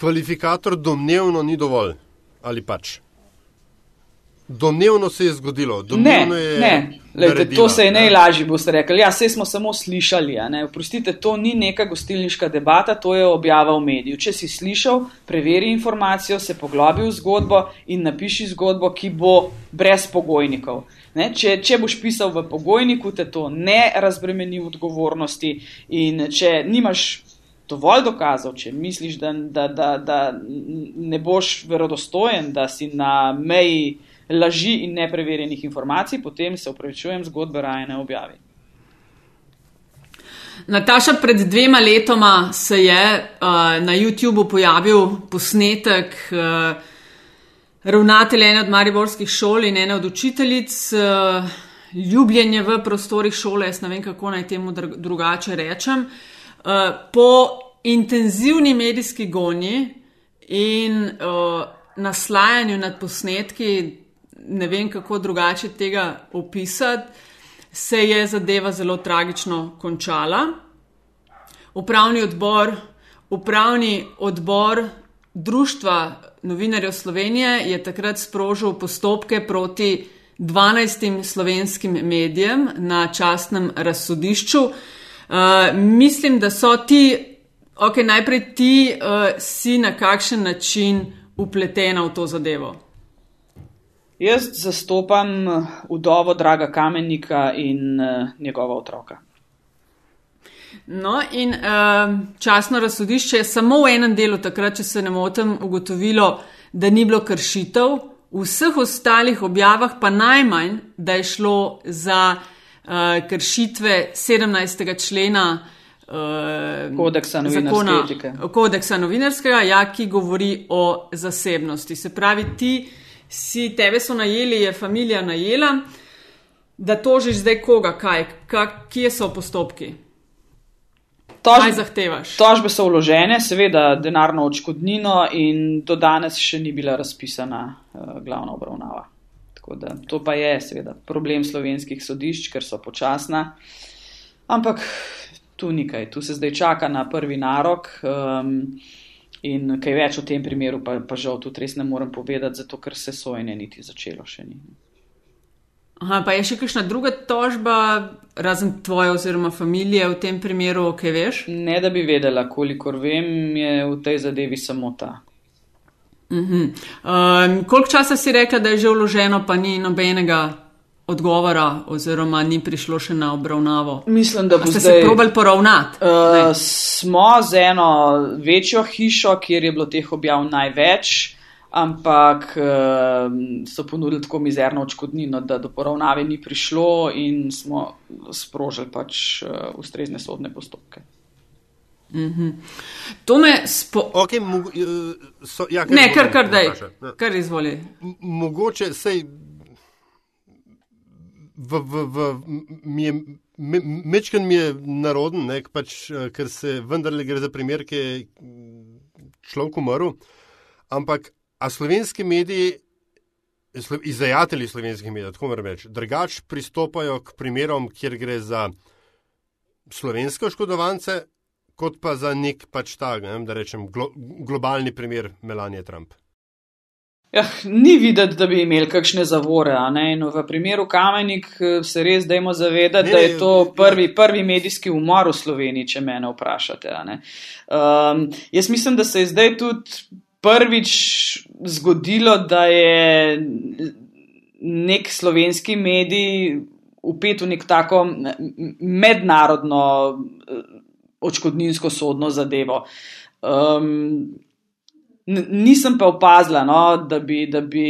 kvalifikator domnevno ni dovolj. Ali pač? Domnevno se je zgodilo. Ne, je ne. Lejte, to se je najlažje, boste rekli. Ja, vse smo samo slišali. Oprostite, to ni neka gostilniška debata, to je objava v mediju. Če si slišal, preveri informacijo, se poglobi v zgodbo in napiši zgodbo, ki bo brez pogojnikov. Ne, če, če boš pisal v pogojniku, te to ne razbremeni odgovornosti in če nimaš dovolj dokazov, če misliš, da, da, da, da ne boš verodostojen, da si na meji laži in nepreverjenih informacij, potem se upravičujem, zgodbe raje ne objavi. Nataša, pred dvema letoma se je uh, na YouTubu pojavil posnetek uh, ravnatelja ene od mariborskih šol in ene od učiteljic. Uh, Ljubljenje v prostorih šole, jaz ne vem, kako naj temu drugače rečem. Uh, Eh, po intenzivni medijski gonji in uh, naslajanju nad posnetki, ne vem kako drugače tega opisati, se je zadeva zelo tragično končala. Upravni odbor, upravni odbor Društva novinarjev Slovenije je takrat sprožil postopke proti 12 slovenskim medijem na častnem razsodišču. Uh, mislim, da so ti, ok, najprej ti uh, si na kakšen način upletena v to zadevo. Jaz zastopam udovo eh, draga kamenika in uh, njegova otroka. No, in uh, časno razsodišče je samo v enem delu, takrat, če se ne motim, ugotovilo, da ni bilo kršitev, v vseh ostalih objavah pa najmanj, da je šlo za uh, kršitve 17. člena uh, kodeksa, zakona, kodeksa novinarskega, ja, ki govori o zasebnosti. Se pravi, ti si tebe so najeli, je familija najela, da tožiš zdaj koga, kaj, kje so postopki. Tožbe, zahtevaš? Tožbe so vložene, seveda denarno odškodnino in do danes še ni bila razpisana uh, glavna obravnava. Da, to pa je, seveda, problem slovenskih sodišč, ker so počasna. Ampak tu ni kaj, tu se zdaj čaka na prvi narok. Um, in kaj več o tem primeru, pa, pa žal tudi res ne morem povedati, zato ker se sojenje niti začelo še ni. Aha, pa je še kakšna druga tožba, razen tvoje oziroma familije v tem primeru, kaj veš? Ne, da bi vedela, kolikor vem, je v tej zadevi samo ta. Uh -huh. um, koliko časa si rekla, da je že vloženo, pa ni nobenega odgovora, oziroma ni prišlo še na obravnavo? Mislim, da boste se probali poravnati. Uh, smo z eno večjo hišo, kjer je bilo teh objav največ ampak uh, so ponudili tako mizerno očkodnino, da do poravnave ni prišlo in smo sprožili pač uh, ustrezne sodne postopke. Mm -hmm. To me spominja. Okay, uh, so, ja, ne, kar, kar, daj, ja. kar izvoli. Mogoče sej. V, v, v, mi je, me, mečken mi je naroden, ne, pač, uh, ker se vendarle gre za primer, ki je človek umrl, ampak A slovenski mediji, izdajatelji slovenskih medijev, tako moram reči, drugače pristopajo k primerom, kjer gre za slovenske oškodovance, kot pa za nek pač tak, ne, da rečem, glo, globalni primer Melanie Trump. Ja, ni videti, da bi imeli kakšne zavore. V primeru Kamenik eh, se res dajmo zavedati, ne, da je to prvi, ja. prvi medijski umor v Sloveniji, če me vprašate. Um, jaz mislim, da se je zdaj tudi prvič zgodilo, da je nek slovenski medij upet v nek tako mednarodno eh, očkodninsko sodno zadevo. Um, nisem pa opazila, no, da, bi, da bi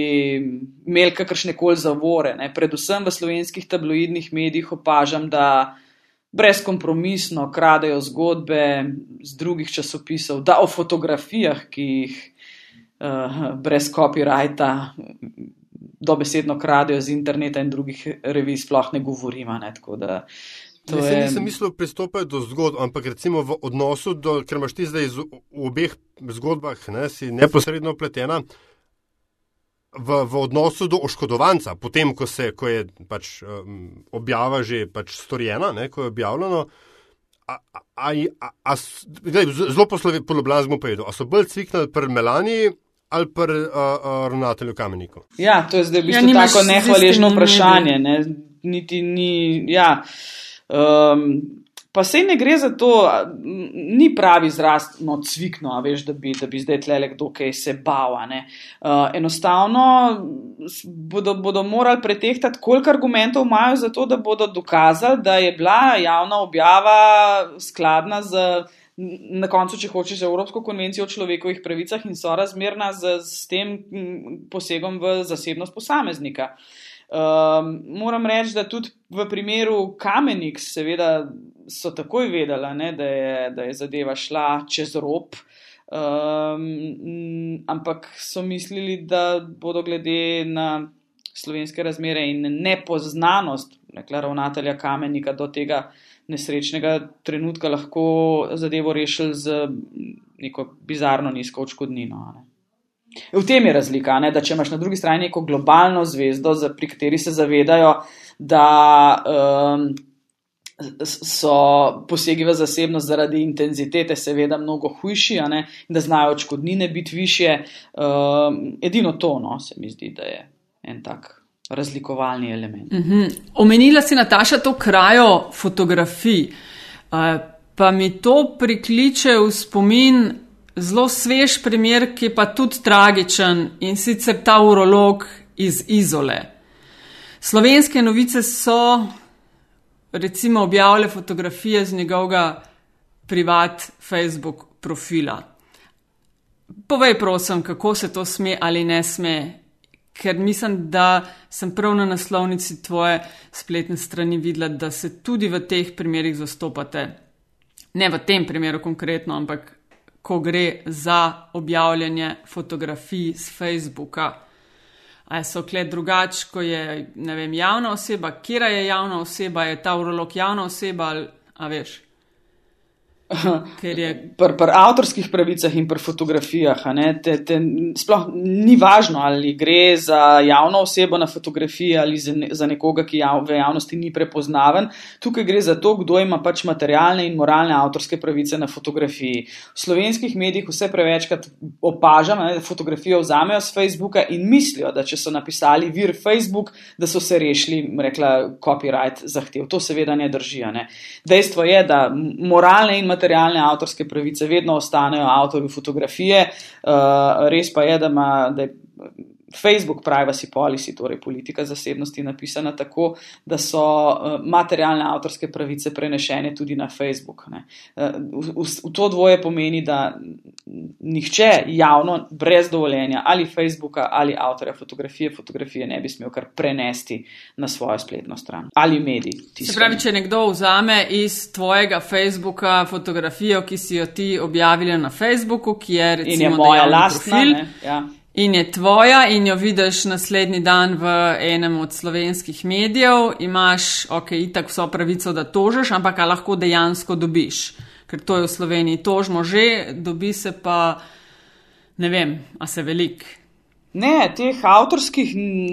imeli kakršne koli zavore. Ne. Predvsem v slovenskih tabloidnih medijih opažam, da brezkompromisno kradejo zgodbe z drugih časopisov, da o fotografijah, ki jih uh, brez copyrighta, dobesedno kradejo z interneta in drugih revij, sploh ne govorimo. Ne, Ne, je... Nisem mislil pristopiti do zgodb, ampak recimo v odnosu, do, ker imaš ti zdaj v obeh zgodbah, ne, si neposredno upletena v, v odnosu do oškodovanca, potem, ko, se, ko je pač, um, objava že pač storjena, ne, ko je objavljeno. A, a, a, a, gledaj, zelo poslovno povedal, a so bolj cviknili pri Melani ali pa uh, uh, ravnatelju Kameniku? Ja, to je zdaj v bistvu ja, tako nehvaležno vprašanje. Ne? Niti ni. Ja. Um, pa se ne gre za to, ni pravi izraz, no, cvikno, veš, da bi, da bi zdaj tle kdo kaj se bava. Uh, enostavno bodo, bodo morali pretehtati, koliko argumentov imajo za to, da bodo dokazali, da je bila javna objava skladna z na koncu, če hočeš, Evropsko konvencijo o človekovih pravicah in so razmerna z, z tem posegom v zasebnost posameznika. Um, moram reči, da tudi v primeru Kamenik, seveda, so takoj vedela, ne, da, je, da je zadeva šla čez rob, um, ampak so mislili, da bodo glede na slovenske razmere in nepoznanost nekla ravnatelja Kamenika do tega nesrečnega trenutka lahko zadevo rešili z neko bizarno nizko očkodnino. Ne. V tem je razlika, ne, da če imaš na drugi strani neko globalno zvezdo, pri kateri se zavedajo, da um, so posegi v zasebnost zaradi intenzitete seveda mnogo hujši, ne, da znajo očkodnine biti više. Um, edino to, no, se mi zdi, da je en tak razlikovalni element. Uh -huh. Omenila si Nataša to krajo fotografij, uh, pa mi to prikliče v spomin zelo svež primer, ki je pa tudi tragičen in sicer ta urolog iz Izole. Slovenske novice so recimo objavile fotografije z njegovega privat Facebook profila. Povej prosim, kako se to sme ali ne sme ker mislim, da sem prav na naslovnici tvoje spletne strani videla, da se tudi v teh primerih zastopate. Ne v tem primeru konkretno, ampak ko gre za objavljanje fotografij z Facebooka. Ali so kle drugače, ko je vem, javna oseba, kera je javna oseba, je ta urolog javna oseba ali a veš? Pri pr avtorskih pravicah in pri fotografijah. Te, te, sploh ni važno, ali gre za javno osebo na fotografiji ali za, ne, za nekoga, ki jav, v javnosti ni prepoznaven. Tukaj gre za to, kdo ima pač materialne in moralne avtorske pravice na fotografiji. V slovenskih medijih vse prevečkrat opažam, da fotografijo vzamejo z Facebooka in mislijo, da če so napisali vir Facebook, da so se rešili, rekla, copyright zahtev. To seveda ne drži. Ne. Dejstvo je, da moralne in materialne materialne avtorske pravice vedno ostanejo avtorju fotografije. Uh, res pa je, da ima. Da je, Facebook privacy policy, torej politika zasebnosti, napisana tako, da so uh, materialne avtorske pravice prenešene tudi na Facebook. Uh, v, v, v to dvoje pomeni, da nihče javno, brez dovoljenja ali Facebooka ali avtorja fotografije, fotografije ne bi smel kar prenesti na svojo spletno stran ali medij. Se pravi, če nekdo vzame iz tvojega Facebooka fotografijo, ki si jo ti objavila na Facebooku, ki je recimo in je moja lastna. Profil, ne, ja in je tvoja in jo vidiš naslednji dan v enem od slovenskih medijev, imaš, ok, itak vso pravico, da tožiš, ampak lahko dejansko dobiš, ker to je v Sloveniji tožmo že, dobi se pa, ne vem, a se velik. Ne, teh avtorskih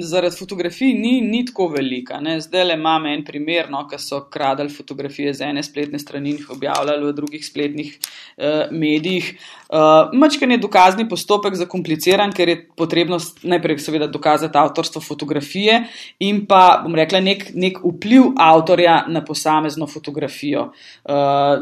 zaradi fotografij ni, ni tako velika. Ne. Zdaj le imamo en primer, no, ki so kradali fotografije z ene spletne strani in jih objavljali v drugih spletnih uh, medijih. Uh, eh, Mačkan je dokazni postopek zakompliciran, ker je potrebno najprej seveda dokazati avtorstvo fotografije in pa, bom rekla, nek, nek vpliv avtorja na posamezno fotografijo. Uh,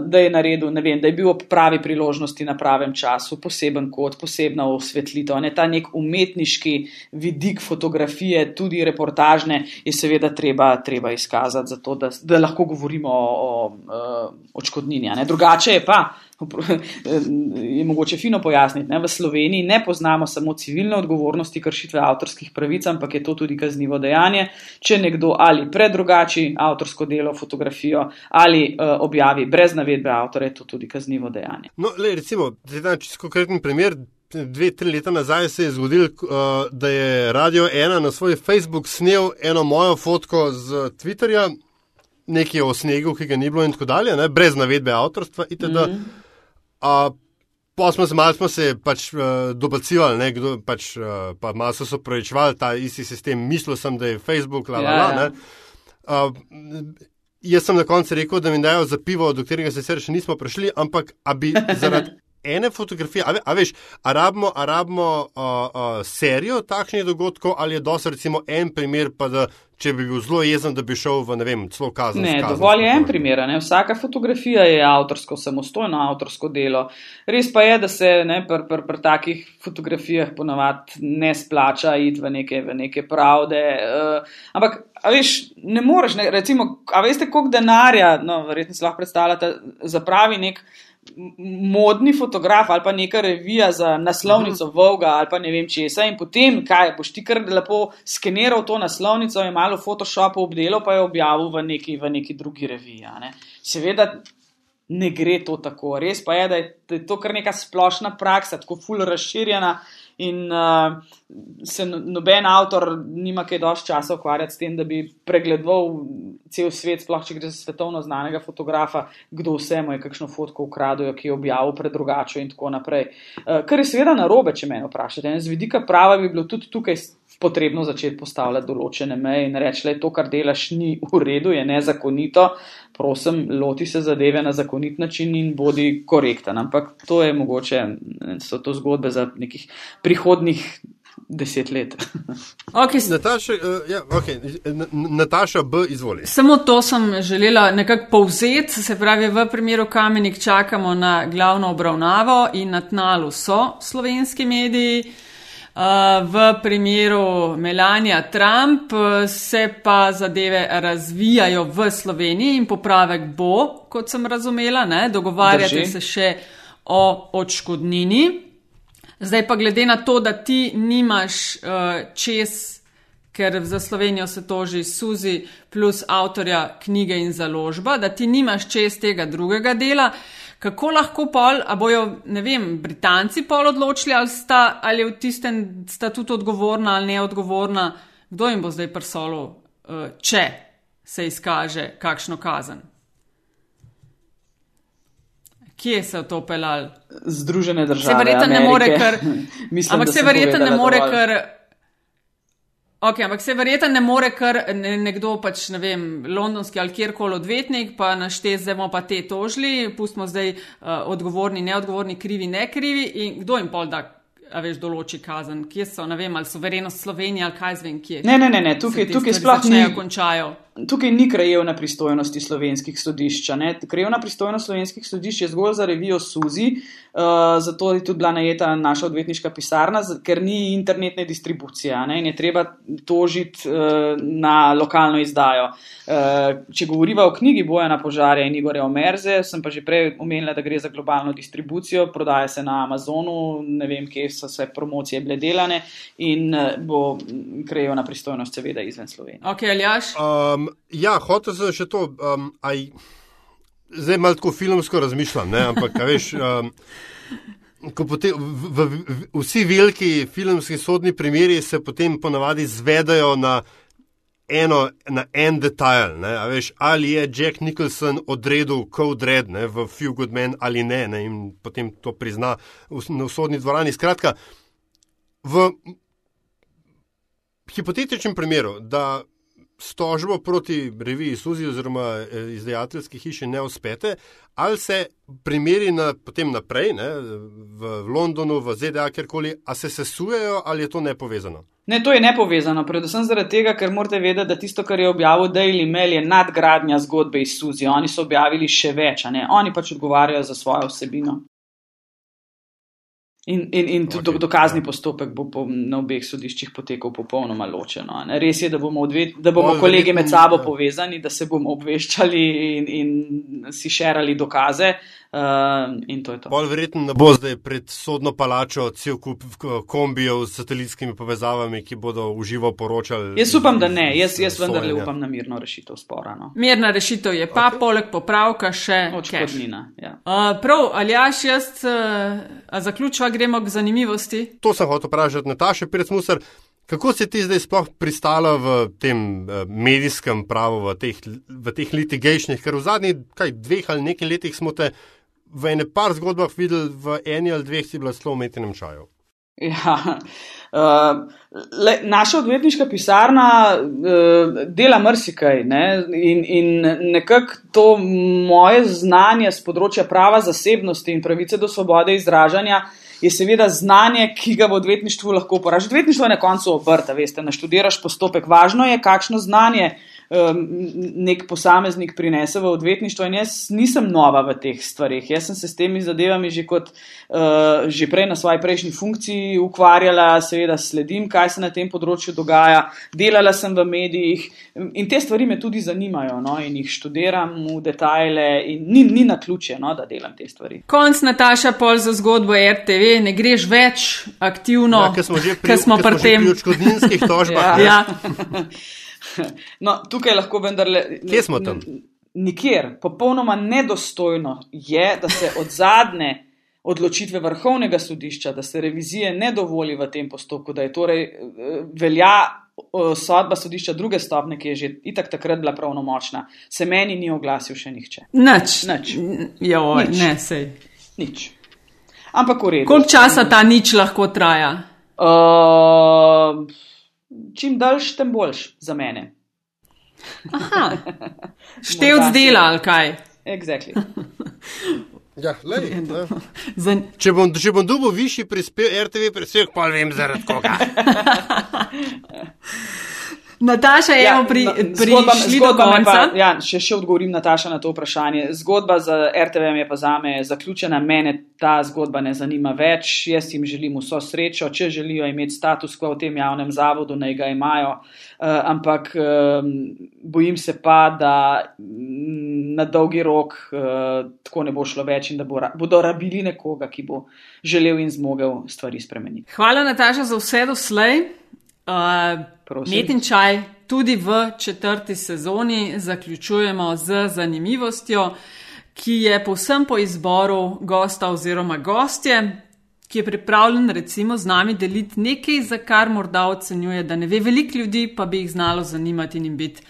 da je naredil, ne vem, da je bil ob pravi priložnosti na pravem času, poseben kot, posebna osvetlitev, ne ta nek umetniški vidik fotografije, tudi reportažne, je seveda treba, treba izkazati, zato, da, da lahko govorimo o, o, o očkodnini. Drugače je pa. Je mogoče fino pojasniti, da v Sloveniji ne poznamo samo civilne odgovornosti kršitve avtorskih pravic, ampak je to tudi kaznivo dejanje, če nekdo ali predrugači avtorsko delo, fotografijo ali uh, objavi brez navedbe avtorja, je to tudi kaznivo dejanje. No, le, recimo, da je čisto konkreten primer dve, tri leta nazaj se je zgodilo, uh, da je Radio 1 na svoj Facebook snel eno mojo fotko z Twitterja, nekaj o snegu, ki ga ni bilo in tako dalje, ne, brez navedbe avtorstva. Mm -hmm. Uh, pa smo se malo pač, uh, dobacivali, ne, kdo, pač, uh, pa malo so proječvali ta isti sistem. Mislil sem, da je Facebook, la, la, la, ja, ja. uh, Jaz sem na koncu rekel, da mi dajo za pivo, do katerega se še nismo prišli, ampak bi zaradi ene fotografije, a, a veš, a rabimo, a rabimo uh, uh, serijo takšnih dogodkov ali je dosti recimo en primer, pa da če bi bil zelo jezen, da bi šel v ne vem, celo kazen. Ne, dovolj je en primer, ne? vsaka fotografija je avtorsko, samostojno avtorsko delo. Res pa je, da se ne, pri pr, pr takih fotografijah ponavadi ne splača iti v neke, v neke pravde. Uh, ampak, a veš, ne moreš, ne, recimo, a veste, koliko denarja, no, verjetno si lahko predstavljate, zapravi nek modni fotograf ali pa neka revija za naslovnico mhm. Voga ali pa ne vem česa in potem, kaj boš ti kar lepo skeniral to naslovnico in malo Photoshopa obdelal, pa je objavil v neki, v neki drugi reviji. Ne. Seveda ne gre to tako. Res pa je, da je to kar neka splošna praksa, tako ful razširjena. In uh, se no, noben avtor nima kaj dosti časa ukvarjati s tem, da bi pregledoval cel svet, sploh če gre za svetovno znanega fotografa, kdo vse mu je kakšno fotko ukradel, ki je objavil pred drugačo in tako naprej. Uh, kar je seveda narobe, če me vprašate. Z vidika prava bi bilo tudi tukaj potrebno začeti postavljati določene meje in reči, da to, kar delaš, ni v redu, je nezakonito. Prosim, loti se zadeve na zakonit način in bodi korekten. Ampak to je mogoče, so to zgodbe za nekih prihodnih deset let. Okay. Nataša, uh, ja, okay. Nataša B. izvoli. Samo to sem želela nekako povzeti. Se pravi, v primeru Kamenik čakamo na glavno obravnavo in na tnalu so slovenski mediji. Uh, v primeru Melania Trump se pa zadeve razvijajo v Sloveniji in popravek bo, kot sem razumela, ne? dogovarjate Drži. se še o odškodnini. Zdaj pa glede na to, da ti nimaš uh, čez, ker za Slovenijo se toži Suzi plus avtorja knjige in založba, da ti nimaš čez tega drugega dela, kako lahko pol, a bojo, ne vem, Britanci pol odločili, ali sta, ali v tistem sta tudi odgovorna ali neodgovorna, kdo jim bo zdaj prsolo, uh, če se izkaže kakšno kazen. Kje so to pelali? Združene države. Se verjetno ne more, ker. Mislim, ampak se verjetno ne more, ker. Ok, ampak se verjetno ne more, ker nekdo pač, ne vem, londonski ali kjerkoli odvetnik, pa naštezemo pa te tožli, pustimo zdaj uh, odgovorni, neodgovorni, krivi, ne krivi in kdo jim pol da a veš, določi kazen, kje so, ne vem, ali suverenost Slovenije ali kaj zvem, kje. Ne, ne, ne, ne. tukaj, tukaj sploh ne končajo. Tukaj ni krajevna pristojnosti slovenskih sodišč. Krajevna pristojnost slovenskih sodišč je zgolj za revijo Suzi, uh, zato je tudi bila najeta naša odvetniška pisarna, ker ni internetne distribucije ne? in je treba tožiti uh, na lokalno izdajo. Uh, če govoriva o knjigi Bojana Požarja in Igorja Omerze, sem pa že prej omenila, da gre za globalno distribucijo, prodaja se na Amazonu, ne vem, kje so se promocije bile delane in uh, bo krajevna pristojnost seveda izven Slovenije. Ok, Aljaš. Um, Um, ja, hotel sem še to. Um, aj, zdaj malo tako filmsko razmišljam, ne? ampak veš. Um, Potem, v, v, v, vsi veliki filmski sodni primeri se potem ponavadi zvedajo na, eno, na en detajl. Veš, ali je Jack Nicholson odredil Code Red ne, v Few Good Men ali ne, ne in potem to prizna v, v sodni dvorani. Skratka, v hipotetičnem primeru, da s tožbo proti reviji Suzi oziroma eh, izdajateljski hiši ne uspete, ali se primeri na, potem naprej ne, v, Londonu, v ZDA, kjerkoli, a se sesujejo ali je to nepovezano? Ne, to je nepovezano, predvsem zaradi tega, ker morate vedeti, da tisto, kar je objavil Daily Mail, je nadgradnja zgodbe iz Suzi. Oni so objavili še več, oni pač odgovarjajo za svojo vsebino. In, in, in tudi okay, dokazni ja. postopek bo po, na obeh sodiščih potekal popolnoma ločeno. Ne? Res je, da bomo, odvet, da bomo kolegi med sabo ja. povezani, da se bomo obveščali in, in si širali dokaze. Uh, in to je to. Bolj verjetno ne bo zdaj pred sodno palačo cel kup kombijev s satelitskimi povezavami, ki bodo uživo poročali. Jaz upam, da ne. Jaz, jaz vendarle upam na mirno rešitev spora. No. Mirna rešitev je pa, okay. poleg popravka, še odškodnina. Ja. Uh, prav, ali jaš jaz uh, zaključila, gremo k zanimivosti? To sem hotel vprašati, Nataša Pircmusar. Kako si ti zdaj sploh pristala v tem uh, medijskem pravu, v teh, v teh litigationih, ker v zadnjih kaj, dveh ali nekaj letih smo te v ene par zgodbah videli, v eni ali dveh si bila zelo umetnem čaju. Ja, uh, le, naša odvetniška pisarna uh, dela mrsikaj ne? in, in nekako to moje znanje z področja prava zasebnosti in pravice do svobode izražanja je seveda znanje, ki ga v odvetništvu lahko uporabiš. Odvetništvo je na koncu obrta, veste, naštudiraš postopek. Važno je, kakšno znanje uh, nek posameznik prinese v odvetništvo. In jaz nisem nova v teh stvarih. Jaz sem se s temi zadevami že, kot, uh, že prej na svoji prejšnji funkciji ukvarjala, seveda sledim, kaj se na tem področju dogaja. Delala sem v medijih in te stvari me tudi zanimajo no, in jih študiram v detajle. Ni, ni na ključe, no, da delam te stvari. Konc Nataša Pol za zgodbo RTV, ne greš več aktivno, ja, ker smo že pri, smo pri tem. Pri odškodninskih tožbah. ja. ja. No, tukaj lahko vendarle. Kje smo tam? Nikjer. Popolnoma nedostojno je, da se od zadnje odločitve vrhovnega sodišča, da se revizije ne dovoli v tem postopku, da je torej eh, velja sodba sodišča druge stopne, ki je že itak takrat bila pravnomočna, se meni ni oglasil še nihče. Nič. Nič. Jo, nič. Ne, sej. Nič. Ampak v redu. Koliko časa ta nič lahko traja? Uh, čim daljš, tem boljš za mene. Števc dela ali kaj? Exactly. Ja, lej, če bom, bom dobil višji prispevek, RTV prispevek, pa vem zaradi koga. Nataša, ja, evo, pri, pri zgodba, zgodba pa, ja, še, še odgovorim Nataša na to vprašanje. Zgodba za RTV je pa za me zaključena, mene ta zgodba ne zanima več. Jaz jim želim vso srečo, če želijo imeti status quo v tem javnem zavodu, naj ga imajo. Uh, ampak um, bojim se pa, da mm, na dolgi rok uh, tako ne bo šlo več in da bo, bodo rabili nekoga, ki bo želel in zmogel stvari spremeniti. Hvala, Nataša, za vse doslej. Uh, Met in čaj tudi v četrti sezoni zaključujemo z zanimivostjo, ki je povsem po izboru gosta oziroma gostje, ki je pripravljen recimo z nami deliti nekaj, za kar morda ocenjuje, da ne ve veliko ljudi, pa bi jih znalo zanimati in biti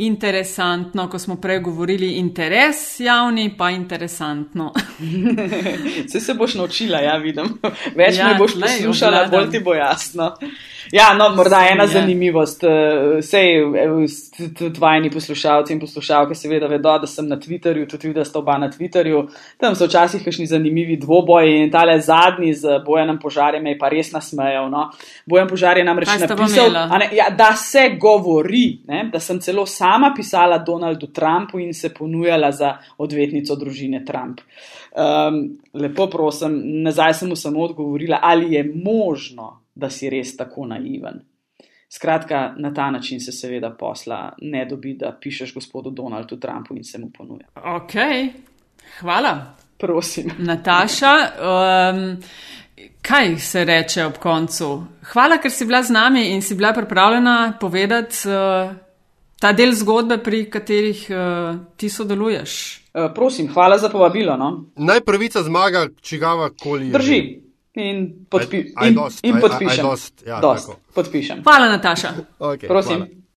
interesantno, ko smo prej govorili interes javni, pa interesantno. Se se boš naučila, ja vidim. Več ja, me boš poslušala, bolj ti bo jasno. Ja, no, morda ena ja. zanimivost. Sej, tvajni poslušalci in poslušalke seveda vedo, da sem na Twitterju, tudi videla sta oba na Twitterju. Tam so včasih kakšni zanimivi dvoboji in tale zadnji z Bojanem požarjem je pa res nasmejal. No. Bojan požar je namreč napisal, ne, ja, da se govori, ne, da sem celo sama pisala Donaldu Trumpu in se ponujala za odvetnico družine Trump. Um, lepo prosim, nazaj sem mu samo odgovorila, ali je možno da si res tako naiven. Skratka, na ta način se seveda posla ne dobi, da pišeš gospodu Donaldu Trumpu in se mu ponuja. Ok, hvala. Prosim. Nataša, um, kaj se reče ob koncu? Hvala, ker si bila z nami in si bila pripravljena povedati uh, ta del zgodbe, pri katerih uh, ti sodeluješ. Uh, prosim, hvala za povabilo. No? Naj pravica zmaga, čigava koli. Drži. In, podpi I, I, I in, in podpišem. I, I dost, ja, dost, podpišem. Hvala, Nataša. Okay, Prosim. Hvala.